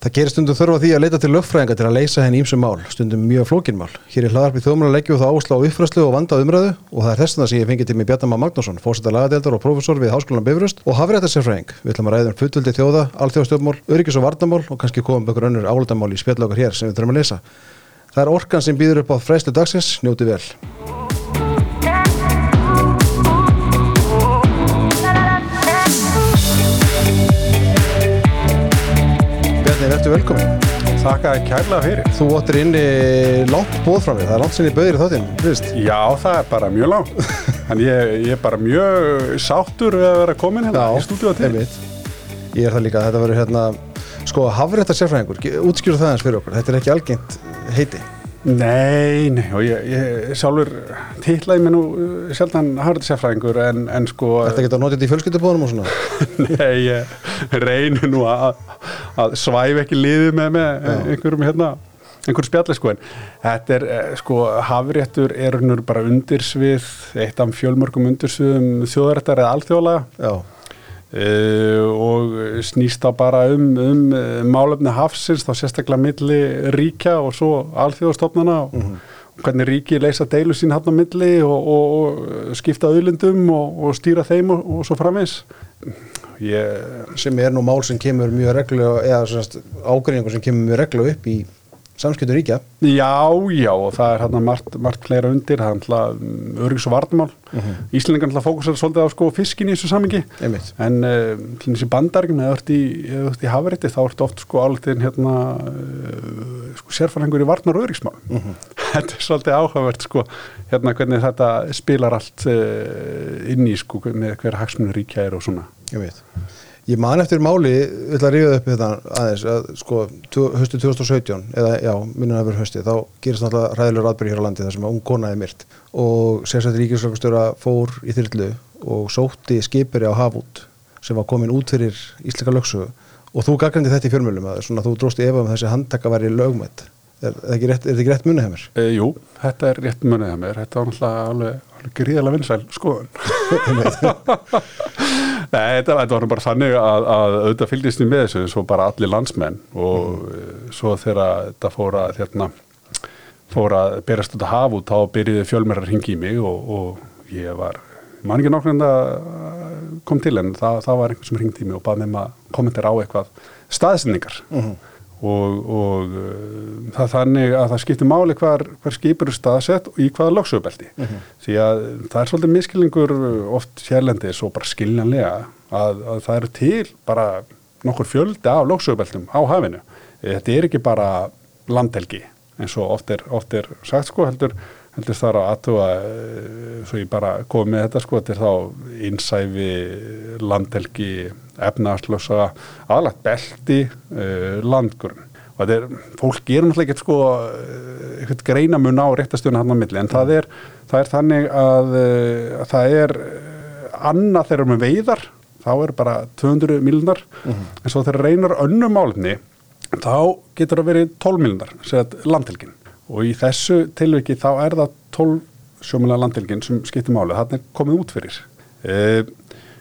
Það gerir stundum þörfa því að leita til lögfræðinga til að leysa henni ímsum mál, stundum mjög flókinmál. Hér í hlaðarpið þjóðmála leggjum við það áslá uppfræslu og vanda umræðu og það er þessna sem ég fengið til mig Bjartama Magnússon, fórseta lagadeldar og profesor við Háskólan Bifröst og hafréttarsérfræðing. Við ætlum að ræða um fullvöldi þjóða, alþjóðstjórnmál, öryggis og varnamál og kannski komum bökur önnur álutamál í spjall okkar hér sem við Bjarni, verður velkomin. Þakka þér kærlega fyrir. Þú óttir inni langt bóð frá mig, það er langt sinni bauðir í þáttinn, hlust. Já, það er bara mjög langt. Þannig ég, ég er bara mjög sáttur að vera komin hérna í stúdíu til. einmitt. Ég er það líka, þetta verður hérna, sko, hafréttar sérfræðingur, útskjúru það eins fyrir okkur, þetta er ekki algengt heiti. Nei, nei, og ég, ég sjálfur titlaði mér nú uh, sjaldan hafðisefræðingur en, en sko... Þetta nota þetta í fjölskyldubóðunum og svona. Nei, ég reynir nú að, að svæf ekki liðið með, með einhverjum hérna einhverjum spjalli sko en þetta er eh, sko hafréttur er húnur bara undirsvið eitt af fjölmörgum undirsviðum þjóðarættar eða alþjóðlega. Já, Uh, og snýst þá bara um, um uh, málefni hafsins þá sérstaklega milli ríkja og svo alþjóðastofnana. Og, og hvernig ríki leysa deilu sín hann á milli og, og, og skipta auðlindum og, og stýra þeim og, svo framins ég, sem er nú mál sem kemur mjög reglulega, eða ágreiningur sem kemur mjög reglulega upp í samskiptu ríkja. já, já og það er hann margt, margt fleira undir það er hann öryggs og varnmál uh -huh. Íslandingar hann fókusar svolítið á sko fiskin í þessu samingi Einmitt. en uh, til þessi bandargum eða ert í, í hafrétti þá ert oft sko álitinn hérna uh, sko sérfæringur í varnar og öryggsmál þetta er svolítið áhugavert sko hérna hvernig þetta spilar allt uh, inn í sko með hver hagsmunur ríkja er og svona Ég veit. Ég man eftir máli, við ætla að ríða upp þetta aðeins, að sko höstu 2017, eða já, minnum að vera hösti, þá gerist náttúrulega ræðilegur atbyrði hér á landi þar sem ung konaði myrt og sérstaklega ríkisflöggstjóra fór í þyrlu og sótti skipiri á hafút sem var komin út fyrir íslika lögsu og þú gaggrindi þetta í fjörmjölum að svona, þú drósti ef að þessi handtaka væri lögmætt. Er, er, er þetta ekki rétt munið hefur? E, jú, þetta er rétt munið hefur, þetta var náttúrulega alveg, alveg gríðilega vinsæl skoðun. Nei, þetta, þetta var bara þannig að, að auðvitað fylgist við með þessu svo bara allir landsmenn og mm. svo þegar þetta fór að hérna, fór að berast þetta haf út þá byrjuði fjölmærar hringi í mig og, og ég var man ekki en það kom til en það, það var einhvern sem hringdi í mig og baði með maður kommentera á eitthvað staðsendingar mm -hmm. Og, og uh, það þannig að það skiptir máli hver, hver skipur er staðsett og í hvaða lögsögubeldi mm -hmm. því að það er svolítið miskilningur oft sérlendis og bara skiljanlega að, að það eru til bara nokkur fjöldi af lögsögubeltum á hafinu þetta er ekki bara landhelgi eins og oft er, oft er sagt sko heldur heldur þar að aðtúa svo ég bara komið þetta sko þetta er þá innsæfi landhelgi efnarslösa aðlagt belti uh, landgrunn og þetta er, fólk gerir náttúrulega ekkert sko eitthvað greinamun á réttastjónu hann á milli en mm. það, er, það er þannig að, að það er annað þegar við veiðar þá er bara 200 miljonar mm en svo þegar reynar önnum málni þá getur það verið 12 miljonar segðat landhelgin. Og í þessu tilviki þá er það 12 sjómulega landhelgin sem skiptir máli, þannig komið út fyrir. E,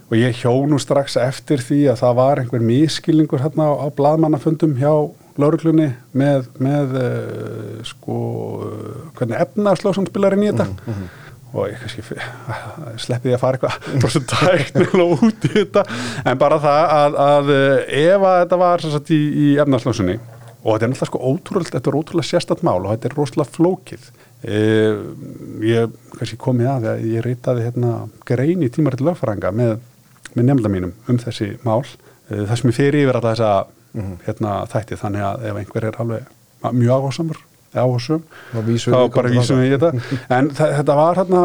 og ég hjó nú strax eftir því að það var einhver miskilningur hérna á, á bladmannafundum hjá lauruglunni með, með e, sko hvernig efnarslóðsson spilar inn í þetta. Mm -hmm. og ég kannski sleppi því að fara eitthvað bara svo tæknilega út í þetta. En bara það að, að ef að þetta var sagt, í, í efnarslóðsunni og þetta er náttúrulega sko ótrúlega, þetta er ótrúlega sérstatt mál og þetta er rosalega flókið. E, ég kannski komið að að ég reytaði hérna grein í tímaritt lögfranga með, með nefnda mínum um þessi mál. E, það sem ég fyrir yfir alltaf þessa mm -hmm. hérna, þætti þannig að ef einhver er alveg mjög áhersamur áhersum, þá bara vísum við í þetta. en þetta var hérna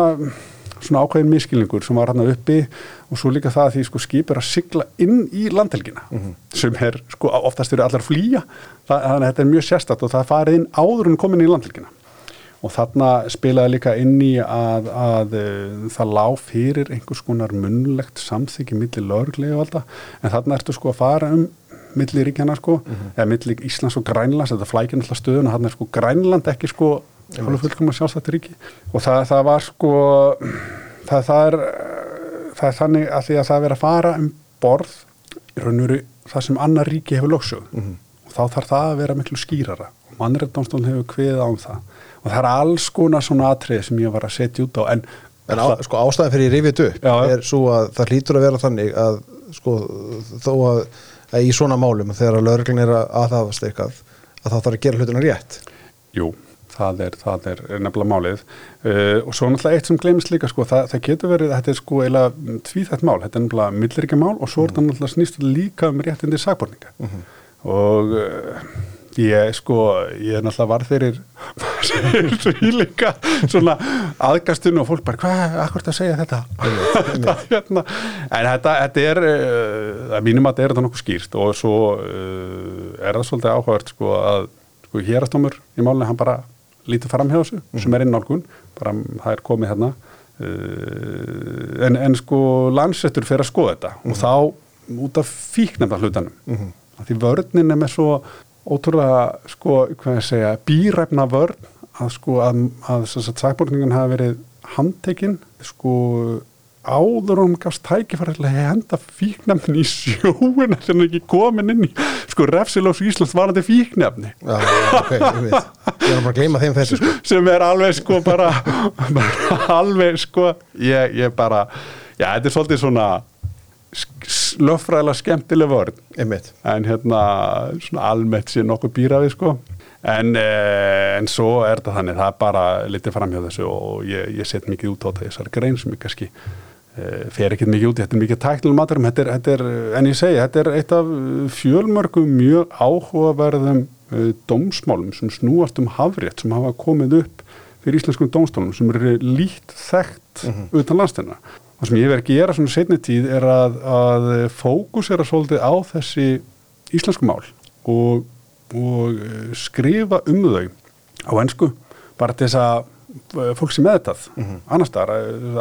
svona ákveðin miskilningur sem var hérna uppi og svo líka það að því sko skip er að sigla inn í landhelgina mm -hmm. sem er sko oftast eru allar flýja. Þannig að þetta er mjög sérstatt og það farið inn áður en komin í landhelgina og þarna spilaði líka inn í að, að, að það lág fyrir einhvers konar munlegt samþyggi millir lögurlega valda en þarna ertu sko að fara um millir ríkjana sko mm -hmm. eða millir Íslands og Grænlands þetta flækir alltaf stöðun og þarna er sko Grænland ekki sko fullkomlega sjálfstætti ríki. Og það, það var sko það, það er það er þannig að því að það er að fara um borð í raun og veru það sem annar ríki hefur lögsög mm -hmm. og þá þarf það að vera miklu skýrara. Og mannréttdómstólun hefur kviðið á um það og það er alls konar svona atrið sem ég var að setja út á en, En á, sko, ástæðan fyrir ég rifið upp Já, er svo að það hlýtur að vera þannig að sko, þó að, að í svona málum þegar að lögreglun er að aðhafast eitthvað að þá þarf að gera hlutina rétt. Jú, það er, það er nefnilega málið. Uh, og svo náttúrulega eitt sem glemist líka sko, það, það getur verið, þetta er sko eiginlega tvíþætt mál, þetta er nefnilega milliríkja mál og svo er þetta náttúrulega snýst líka um réttindi sagborninga og uh, ég sko, ég er náttúrulega varð fyrir því líka svona aðgastun og fólk bara, hvað, akkur það segja þetta? Hérna, en þetta, þetta er uh, að mínum að þetta er þetta nokkuð skýrt og svo uh, er það svolítið áhugavert sko að sko hérastómur í málunni hann bara lítið fram hjá þessu sem er innálgun, bara það er komið hérna uh, en, en sko landsettur fyrir að skoða þetta og þá út af fíknefna hlutanum mm því vörnin er með svo ótrúlega sko, hvað ég segja, býræfna vörn að sko að, að sagbortningun hafa verið handtekinn sko áður og hún gafst tækifæri til að henda fíknefni í sjóuna sem er ekki komin inn í sko refsilós Íslands varandi fíknefni Já, ok, ég veit Ég er bara að gleyma þeim þessu sko. sem er alveg sko bara, bara alveg sko ég, ég bara, já þetta er svolítið svona löffræðilega skemmtileg Einmitt. en hérna svona almennt sé nokkuð býraði sko en, eh, en svo er þetta þannig það er bara litið fram hjá þessu og ég, ég set mikið út á þetta þessari grein sem ég kannski eh, fer ekkert mikið út þetta er mikið tæknileg maturum þetta er, þetta er, en ég segi, þetta er eitt af fjölmörgum mjög áhugaverðum uh, dómsmálum sem snúast um hafrétt sem hafa komið upp fyrir íslenskum dómstólum sem eru lít þekkt utan landstæna það sem ég verð ekki gera svona setni tíð er að, að fókusera svolítið á þessi íslensku mál og, og eh, skrifa um þau á ennsku bara til þess að eh, fólk sem með þetta mm -hmm. annars þar,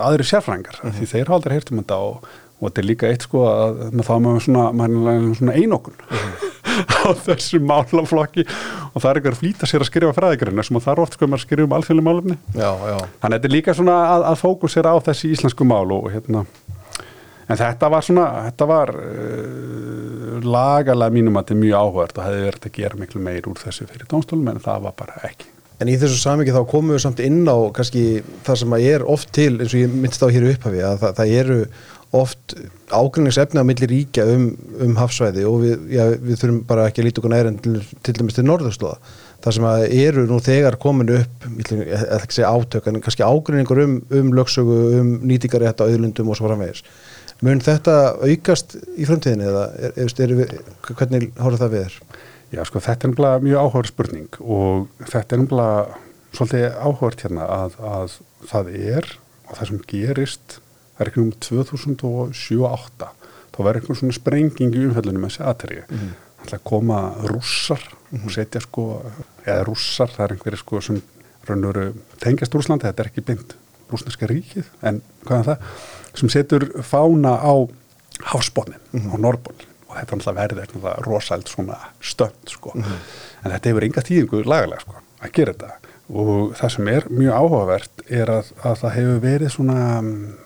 aðri sérfræðingar mm -hmm. því þeir hafa aldrei heyrt um þetta og, og þetta er líka eitt sko að með þá svona, maður, svona einokun á þessu málaflokki og það er eitthvað að flýta sér að skrifa fræðikarinn sem það er oft sko að maður skrifa um alþjóðlega málefni Já, já, þannig að þetta er líka svona að, að fókusera á þessi íslensku mál og hérna en þetta var svona, þetta var uh, lagalega mínum að þetta er mjög áhugart og hefði verið að gera miklu meir úr þessu fyrir dómstólum en það var bara ekki. En í þessu samingi þá komum við samt inn á kannski það sem að er oft til eins og ég minnst á hér upphafi að það, það eru oft ágrinningsefni á milli ríkja um, um hafsvæði og við, já, við þurfum bara ekki að líta okkur næri en til, til dæmis til norðurslóða. Það sem að eru nú þegar komin upp ég ætla ekki að segja átök en kannski ágrinningur um, um lögsögu um nýtingarétt á auðlundum og svo framvegis mun þetta aukast í framtíðinni eða er, er, er við, hvernig horfður það við þér? Já, sko, þetta er náttúrulega mjög áhugaður spurning og þetta er náttúrulega svolítið áhugað hérna að, að það er og það sem gerist er ekki um 2007-2008 þá verður einhvern svona sprenging í umhjöldunum með þessi aðterju mm -hmm. það er að koma rússar mm -hmm. og setja sko, eða rússar það er einhverju sko sem raunur tengjast Rúslandi, þetta er ekki beint rúsneska ríkið, en hvað er það sem setur fána á hafsbónin mm -hmm. á Norrbónin og þetta er alltaf verið eitthvað rosælt svona stönd sko, en þetta hefur enga tíðingu lagalega sko, að gera þetta. Og það sem er mjög áhugavert er að, að það hefur verið svona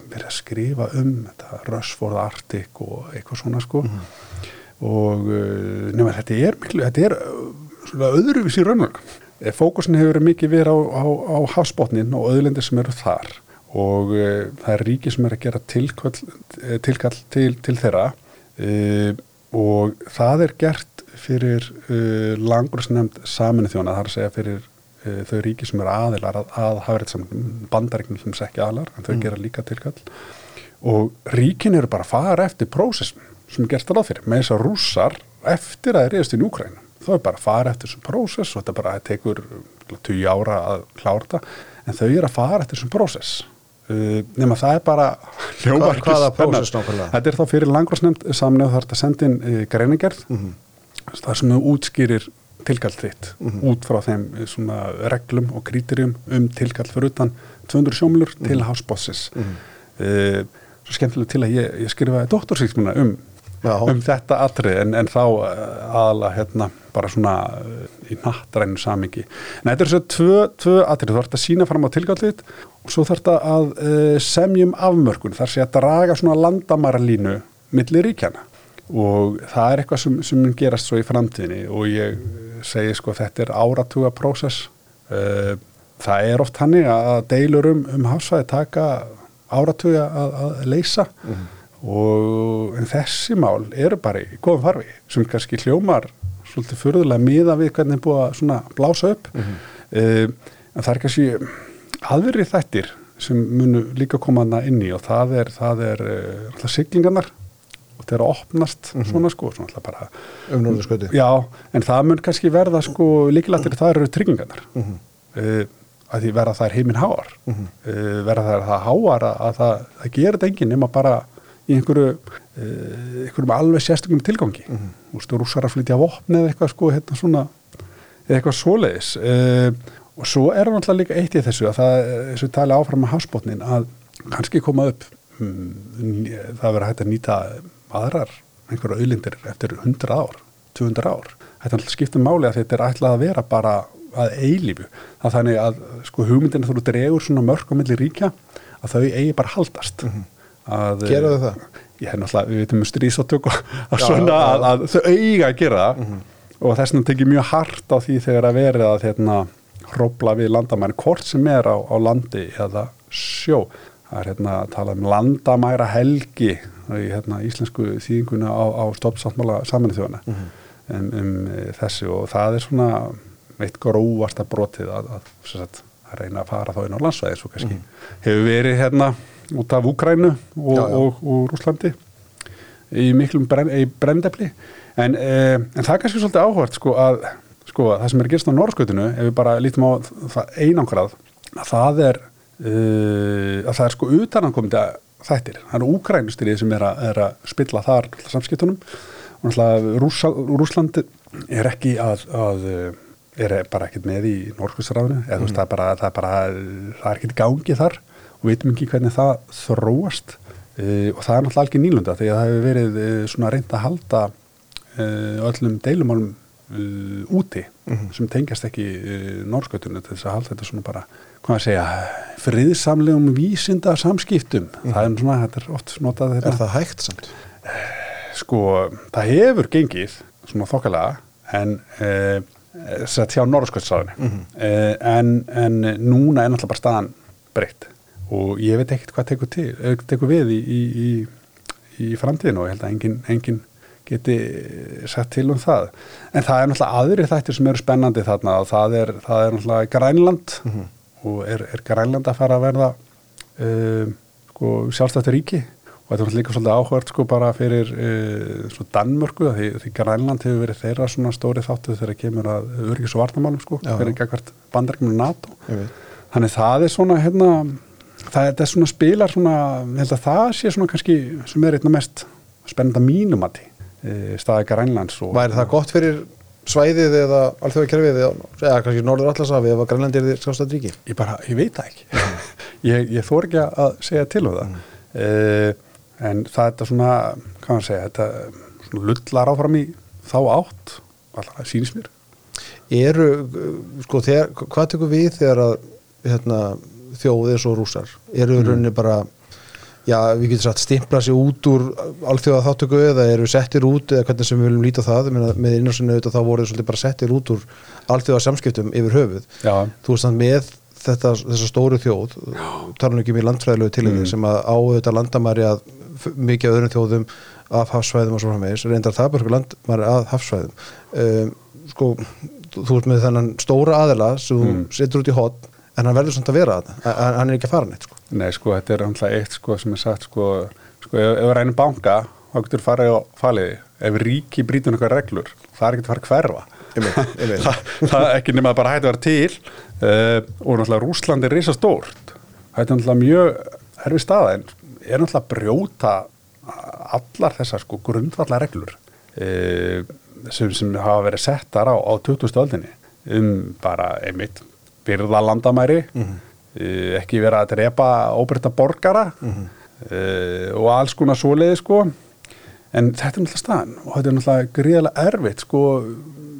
verið að skrifa um þetta Rösford Arctic og eitthvað svona sko. Mm -hmm. og uh, nema þetta er miklu, þetta er uh, svona öðruvis í raunverk fókusin hefur verið mikið verið á, á, á hafsbótnin og öðlendir sem eru þar og uh, það er ríki sem er að gera tilkall, tilkall til, til þeirra. Uh, og það er gert fyrir uh, langursnefnd saminu þjóna, það er að segja fyrir þau ríki sem eru aðilar að, að hafa rétt saman bandaríknum sem sekki aðlar en þau mm. gera líka tilkall. Og ríkin eru bara að fara eftir prósessum sem er gert alveg fyrir með þess að rússar eftir að það er reyðast í Núkræna þau er bara að fara eftir þessum prósess og þetta bara tekur 20 ára að klára þetta en þau eru að fara eftir þessum prósess Uh, nema það er bara Hva, hvaða prósess nákvæmlega? Þetta er þá fyrir langvarsnefnd samnið þar þetta sendin uh, greinigerð mm -hmm. það sem þau útskýrir tilkall þitt mm -hmm. út frá þeim svona reglum og krítirjum um tilkall fyrir utan 200 sjómlur mm -hmm. til hásbossis -hmm. uh, svo skemmtilega til að ég, ég skrifaði doktorsvíksmuna um, um þetta atrið en, en þá aðala hérna bara svona í nattrænu samingi en þetta er að tvö, tvö atrið þú ert að sína fram á tilkallið og svo þarf þetta að uh, semjum afmörkun. Þar sé að draga svona landamaralínu millir ríkjana og það er eitthvað sem, sem gerast svo í framtíðinni. Og ég segi sko þetta er áratuga prósess uh, það er oft hannig að deilur um, um hafsvæði taka áratuga að, að leysa. Og en þessi mál eru bara í góðum farfi sem kannski hljómar svolítið fyrðulega miða við hvernig er búið að blása upp. Uh, en það er kannski aðverið þættir sem munu líka koma hana inn í og það er, það er uh, siglingarnar og það er að opnast svona sko svona alltaf bara um norðurskauti Já, en það mun kannski verða sko líkilættir það eru tryggingarnar. Uh, að því verða það er heiminn háar uh, verða það er það háar að, að það, það gerir þetta enginn nema bara í einhverju uh, einhverjum alveg sérstökum tilgangi. Mm -hmm. og stu rússar að flytja vopni eða eitthvað sko hérna svona eða eitthvað svoleiðis. Uh, og svo er náttúrulega líka eitt í þessu að það, þessu tali áfram með hafsbótnin að kannski koma upp um, það verður hægt að nýta aðrar einhverju auðlindir eftir 100 ár, 200 ár þetta er alltaf skiptum máli að þetta er ætlað að vera bara að eilífu það þannig að sko hugmyndinu þú dregur svona mörg á milli ríkja að þau eigi bara haldast mm -hmm. Gera þau það? Ég hef náttúrulega, við veitum um strísátök að svona já, að, að þau eiga að gera það mm -hmm. og þess vegna tekið mjög hart á því þegar að verið að hérna hrópla við landamæri hvort sem er á, á landi eða sjó það er hérna að tala um landamæra helgi í hérna, íslensku þýðinguna á, á stoppsáttmála samanlega þjóðana mm -hmm. um, um þessu og það er svona eitt gróvasta brotið að, að, að, að reyna að fara þá inn á landsvæði svo kannski mm -hmm. hefur verið hérna út af Úkrænu og, já. og, og Rúslandi í miklum brenn, brendefli en, eh, en það er kannski svolítið áhvert sko að sko það sem er gerst á Norskutinu ef við bara lítum á það einangrað að það er uh, að það er sko utanankomandi þættir, það eru Úkrænustyrið sem er, a, er að spilla þar samskiptunum. Og náttúrulega Rúslandi er ekki að, að er bara ekkert með í Norskustræðinu eða mm. veist, það er bara, það er bara það er ekkert gangi þar og veitum ekki hvernig það þróast. Uh, og það er náttúrulega alveg nýlunda því að það hefur verið uh, svona reynd að halda uh, öllum deilumálum úti mm -hmm. sem tengjast ekki Norskustræðinu til þess að halda þetta svona bara hvað að segja, friðsamlegum vísinda samskiptum mm. það er svona, þetta er oft notað þetta. Er það hægt samt? Sko, það hefur gengið svona þokkalega en eh, sett hjá Norðskvöldssáðinu mm -hmm. eh, en, en núna er náttúrulega bara staðan breytt og ég veit ekkert hvað tekur, til, eh, tekur við í, í, í, í framtíðinu og ég held að engin, engin geti sett til um það. En það er náttúrulega aðri þættir sem eru spennandi þarna og það er, það er náttúrulega Grænland mm -hmm og er, er Grænland að fara að verða uh, sko, sjálfstættur ríki? Og þetta er líka svolítið áhvert sko bara fyrir uh, Danmörku því, því Grænland hefur verið þeirra svona stóri þáttu þegar það kemur að örgis og vartamálum sko, fyrir ekkert bandarkjum með NATO. Þannig það er svona hérna, það er svona spilar svona, held að það sé svona kannski sem er einna mest spennanda mínumati uh, staði Grænlands Væri það gott fyrir svæðið eða alþjóðakerfið eða kannski Norður Allarsafi eða Grænlandir þið skástað ríki? Ég bara, ég veit það ekki ég, ég þór ekki að segja til um það mm. uh, en það er svona, hvað maður segja þetta lullar áfram í þá átt alltaf sínist mér Eru, sko, þegar, hvað tekur við þegar að hérna, þjóðið svo rúsar? Eru mm. rauninni bara já, við getum sagt stimpla sér út úr alþjóða þáttöku eða eru settir út eða hvernig sem við viljum líta það með innarsinnu auðvitað þá voru þið svolítið bara settir út úr alþjóða samskiptum yfir höfuð já. þú veist þannig með þetta, þessa stóru þjóð tala ekki um í landfræðilegu tilhengi mm. sem að á auðvitað landamæri að mikið af öðrum þjóðum af hafsvæðum og svo framvegis reyndar það bara landamæri að hafsvæðum um, sko, þú veist með þennan stóra aðela sem mm. setur út í hot en hann verður samt að vera að hann er ekki að fara neitt sko. Nei sko, þetta er alltaf eitt sko sem er sagt sko, sko ef við reynum banka þá getur við farið á faliði ef ríki brítur einhverja reglur það er ekki að fara að hverfa það, það er ekki nema að bara hætti að vera til uh, og náttúrulega Rúsland er reysa stórt það er náttúrulega mjög erfið staða en er náttúrulega að brjóta allar þessar sko grundvallar reglur uh, sem, sem hafa verið settar á, á 20. öldinni um bara einmitt byrða landamæri mm -hmm. Ekki vera að drepa óbreyta borgara mm -hmm. og alls konar svoleiði sko en þetta er náttúrulega staðan og þetta er náttúrulega gríðilega erfitt sko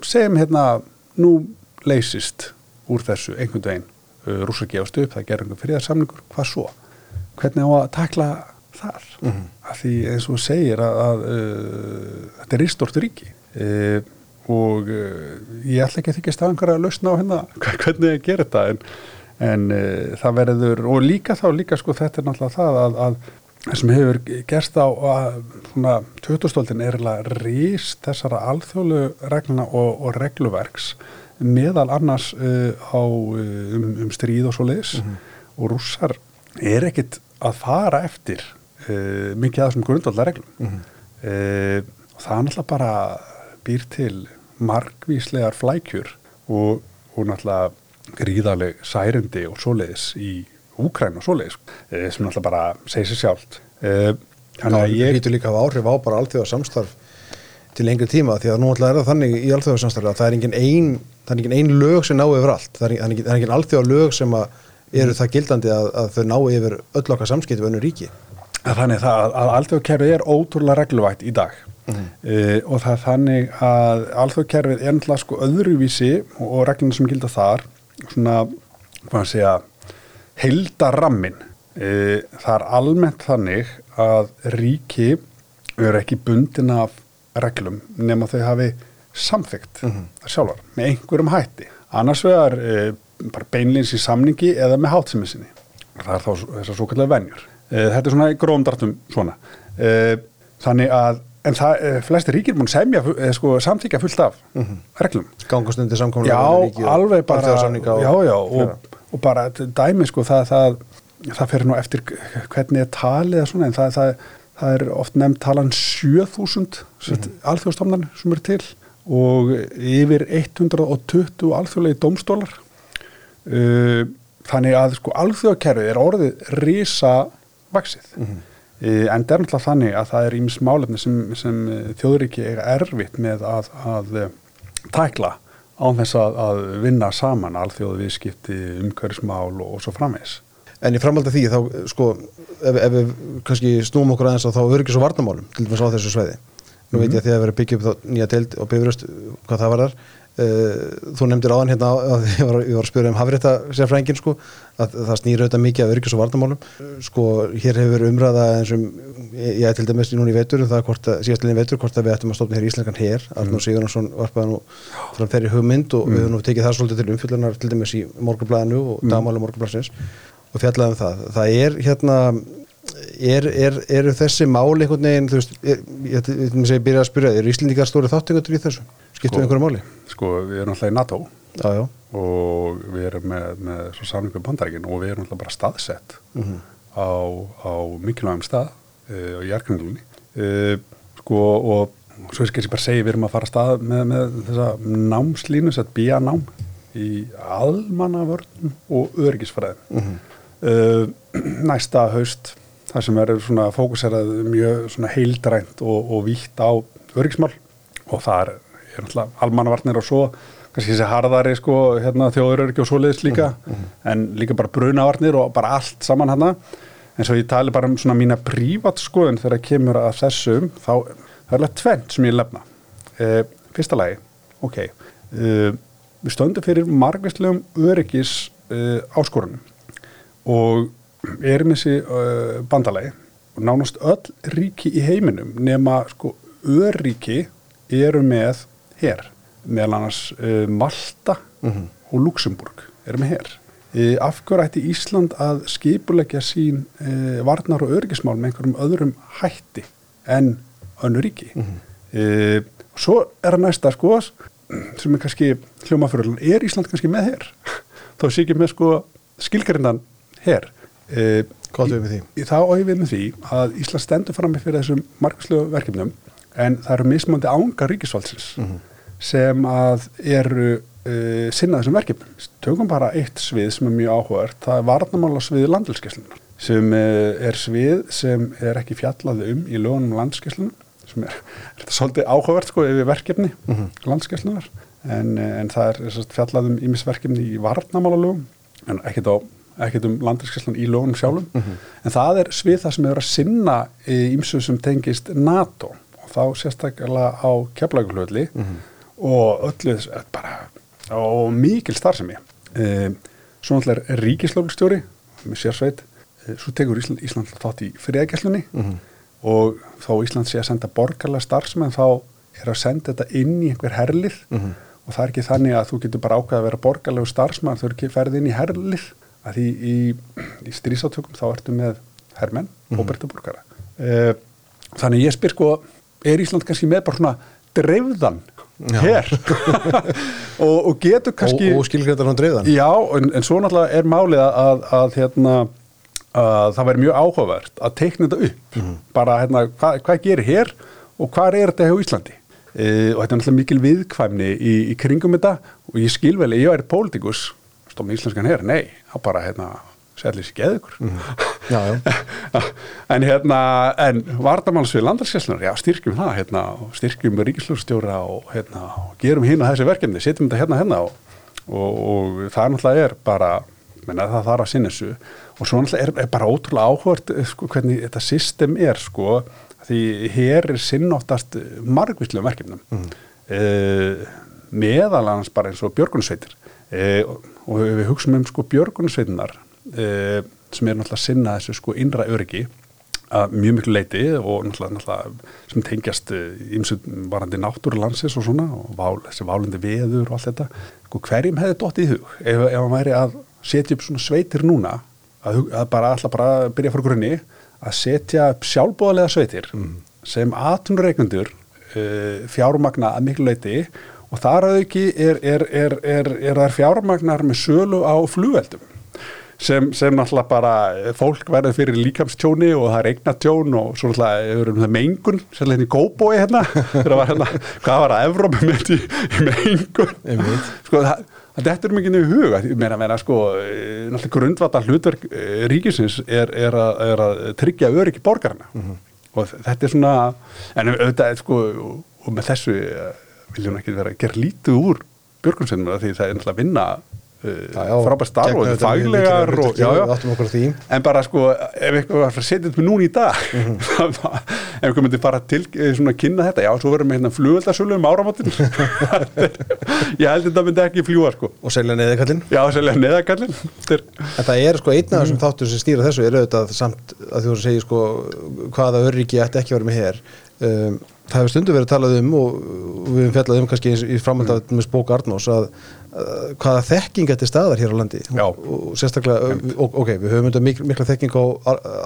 segjum hérna nú leysist úr þessu einhvern veginn uh, rúsa gefast upp, það gerur einhvern friðarsamlingur, hvað svo? Hvernig á að takla þar mm -hmm. af því eins og þú segir að, að uh, þetta er ístort ríki uh, og ég ætla ekki að þykja staðangar að lausna á hérna hvernig ég ger þetta en, en uh, það verður og líka þá líka sko þetta er náttúrulega það að, að það sem hefur gerst á 2000-stöldin er rís þessara alþjóðlu regluna og, og regluverks meðal annars uh, á, uh, um, um stríð og svo leiðis mm -hmm. og rússar er ekkit að fara eftir uh, mikið af þessum grundvallar reglum mm -hmm. og það er náttúrulega bara býr til margvíslegar flækjur og, og náttúrulega gríðarleg særundi og svo leiðis í Úkræn og svoleiðis eh, sem náttúrulega bara segir sér sjálft. Eh, Þannig að ég hýttu líka á áhrif á bara allþjóða samstarf til lengri tíma því að nú ætla er það þannig í allþjóða samstarf að það er engin ein, það engin ein lög sem ná yfir allt, það er engin, er engin allþjóða lög sem eru það gildandi að, að þau ná yfir öll okkar samskipt við önnu ríki. Þannig að, að allþjóðkerfið er ótrúlega regluvægt í dag. Mm -hmm. uh, og það er þannig að allþjóðkerfið er náttúrulega sko öðruvísi og, regluna sem gilda þar svona, hvað að segja Hildarammin, e, það er almennt þannig að ríki eru ekki bundin af reglum nema þau hafi samþygt mm -hmm. sjálfar með einhverjum hætti. Annars vegar e, bara beinleins í samningi eða með hátsemissinni. Það er þá þessar svo kallega venjur. E, þetta er svona í grómdartum svona. E, þannig að En það, e, flesti ríkir búin semja, e, sko, samþykja fullt af mm -hmm. reglum. Gangustundi samkomlega. Já, alveg bara, já, já, og og bara dæmi sko það, það, það fer nú eftir hvernig er talið eða svona en það, það, það er oft nefnt talan 7000 mm -hmm. alþjóðstofnarnir sem eru til og yfir 120 alþjóðlegi domstólar uh, þannig að sko alþjóðkerfið er orðið risa vaksið mm -hmm. Uh, en það er náttúrulega þannig að það er ímis málefni sem, sem þjóðuríki eiga erfitt með að, að uh, tækla án þess að, að vinna saman alþjóðu viðskipti, umhverfsmál og, og svo framvegs. En í framhald af því þá, sko, ef, ef við kannski snúum okkur aðeins á þá öryggis og varnamálum til dæmis á þessu sveiði. Nú mm -hmm. veit ég að þið að vera byggja upp nýja teild og bifröst hvað það var þar. Eh, þú nefndir áðan hérna að ég var, ég var að spyrja um hafrétta sérfrængin sko, að það snýra auðvitað mikið af öryggis og varnamálum. Sko, hér hefur umræða eins og ég er til dæmis núna í veitur um það hvort að, síðastlinni veitur, hvort að við ættum að stofna hér í Íslandskan hér, Arnur Sigurðarsson varpaði nú fram þeirri hugmynd og mm. við höfum nú tekið það svolítið til umfylgjarnar til dæmis í morgunblæðinu og mm. dagmála morgunblæðsins og fjallaðum það. Það er hérna er, er, eru þessi máli einhvern veginn, þú veist, er, ég ætlum að byrja að spyrja, eru Íslendingar stóri þáttingatur í þessu? Skiptum við einhverju máli? Sko, við erum alltaf í NATO já, já. og við erum með, með svo samlingum bandækin og við erum alltaf bara staðsett mm -hmm. á, á mikilvægum stað uh, á jærkningulunni uh, eh, sko og svo er ekki bara að segja við erum að fara að stað með, með þessa námslínu, þess að bíja nám í almannavörnum og örgisfræðin mm -hmm. uh, næsta haust þar sem verður svona fókuserað mjög svona heildrænt og, og vítt á örgismál og það er er náttúrulega almannavarnir og svo kannski þessi harðari sko, hérna, þjóðuröryggi og svoleiðis líka mm -hmm. en líka bara brunavarnir og bara allt saman hérna en svo ég tali bara um svona mína prívat skoðun þegar ég kemur að þessum þá það er alveg tvent sem ég lefna e, fyrsta lagi, ok e, við stöndum fyrir margvistlegum öryggis e, áskorunum og erum þessi bandalagi og nánast öll ríki í heiminum nema sko öryggi eru með her meðal annars uh, Malta mm -hmm. og Luxemburg eru með her uh, af hverju ætti Ísland að skipulegja sín uh, varnar og örgismál með einhverjum öðrum hætti en önnu ríki mm -hmm. svo er að næsta sko sem er kannski hljómaförðulan er Ísland kannski með her þá sé ekki með sko skilgarinnan her Hvað er við því? Þá auðvið við með því að Ísland stendur fram með fyrir þessum margslögu verkefnum en það eru mismandi ánga ríkisfaldsins mm -hmm. sem að eru uh, sinnað þessum verkefnum. Tökum bara eitt svið sem er mjög áhugavert, það er varnamála sviði landilskeslunar sem uh, er svið sem er ekki fjallaði um í lögunum landskeslunar sem er, er þetta svolítið áhugavert sko yfir verkefni mm -hmm. landskeslunar en, uh, en það er fjallaði um ímisverkefni í varnamála lögum en ekkert á ekkert um landinskesslan í lögunum sjálfum mm -hmm. en það er svið það sem er að sinna ímsu sem tengist NATO þá sérstaklega á keflagulhulli mm -hmm. og öllu bara og mikil starfsemi. E, svo náttúrulega er ríkislögustjóri með sérsveit. Svo tekur Ísland, Ísland þátt í friðagæslunni og þá Ísland sé að senda borgarlega starfsmenn þá er að senda þetta inn í einhver herlið. Og það er ekki þannig að þú getur bara ákveða að vera borgarlegu starfsmann þau eru ekki ferðið inn í herlið. Að því í, í strísátökum þá ertu með hermenn, mm -hmm. borgara. Uh, þannig ég spyr sko er Ísland kannski með bara svona dreifðan her? Og, og getur kannski og, og skilgreitar hann dreifðan. Já, en, en svo náttúrulega er málið að, að hérna að það væri mjög áhugavert að teikna þetta upp. Mm bara hérna, hvað hva gerir hér og hvað er þetta hjá Íslandi? E, og þetta er náttúrulega mikil viðkvæmni í, í kringum þetta. Og ég skil vel, ég er politikus stóma íslenskan hér, nei, það bara hérna, ykkur mm -hmm. en hérna en vardamáls við landarsjálfslunar já, styrkjum það, hérna, styrkjum ríkislúrstjóra og hérna, gerum hérna þessi verkefni, setjum þetta hérna hérna og, og, og það náttúrulega er bara menna, það þarf að sinna þessu. Og svo náttúrulega er, er bara ótrúlega áhvert sko, hvernig þetta system er sko, því hér er sinnáttast margvíslega verkefnum. Mm. uh, meðalans bara eins og björgunsveitir uh, og við hugsaum um sko björgunsveitinar uh, sem er náttúrulega að sinna þessu sko innra öryggi að mjög miklu leiti og náttúrulega, náttúrulega sem tengjast ímsum varandi náttúrulansis og svona og vál, þessi válindi veður og allt þetta sko hverjum hefði dótt í hug ef, ef hann væri að setja upp svona sveitir núna að, að bara alltaf bara byrja frá grunni að setja upp sjálfbóðalega sveitir mm. sem atunreikundur uh, fjármagna að miklu leiti og þar að ekki er, er, er, er fjármagnar með sölu á flugveldum sem, sem náttúrulega bara fólk verður fyrir líkamstjóni og það er eignatjón og svo náttúrulega um það mengun sérlega hérna í góbói hérna, var hérna hvað var það, Evrópa með í, í mengun? Sko það Þetta er mikið nefnir huga, ég meina, meina sko, náttúrulega grundvata hlutverk ríkisins er, er, að, er að tryggja öryggi borgarna mm -hmm. og þetta er svona, en auðvitað, sko, og með þessu viljum ekki vera að gera lítið úr björgunsveinum því það er náttúrulega að vinna frábært starf og faglegar og, já, já, en bara sko ef eitthvað var að setja með núni í dag mm -hmm. ef eitthvað myndi fara til eh, svona kynna þetta, já, svo verðum við hérna fljóðaldarsölu um áramotinn ég held að þetta myndi ekki fljúa sko. Og selja neðakallin já, selja neðakallin þetta er sko einna af þessum mm. þáttur sem stýra þessu er auðvitað samt að þú segir sko hvaða öryggi ætti ekki vera með hér. Um, það hefur stundu verið að talað um og við hefum fjallað um kannski í framhald uh, hvaða þekking þetta er staðar hér á landi og, og sérstaklega, og, ok, við höfum mikla, mikla þekking á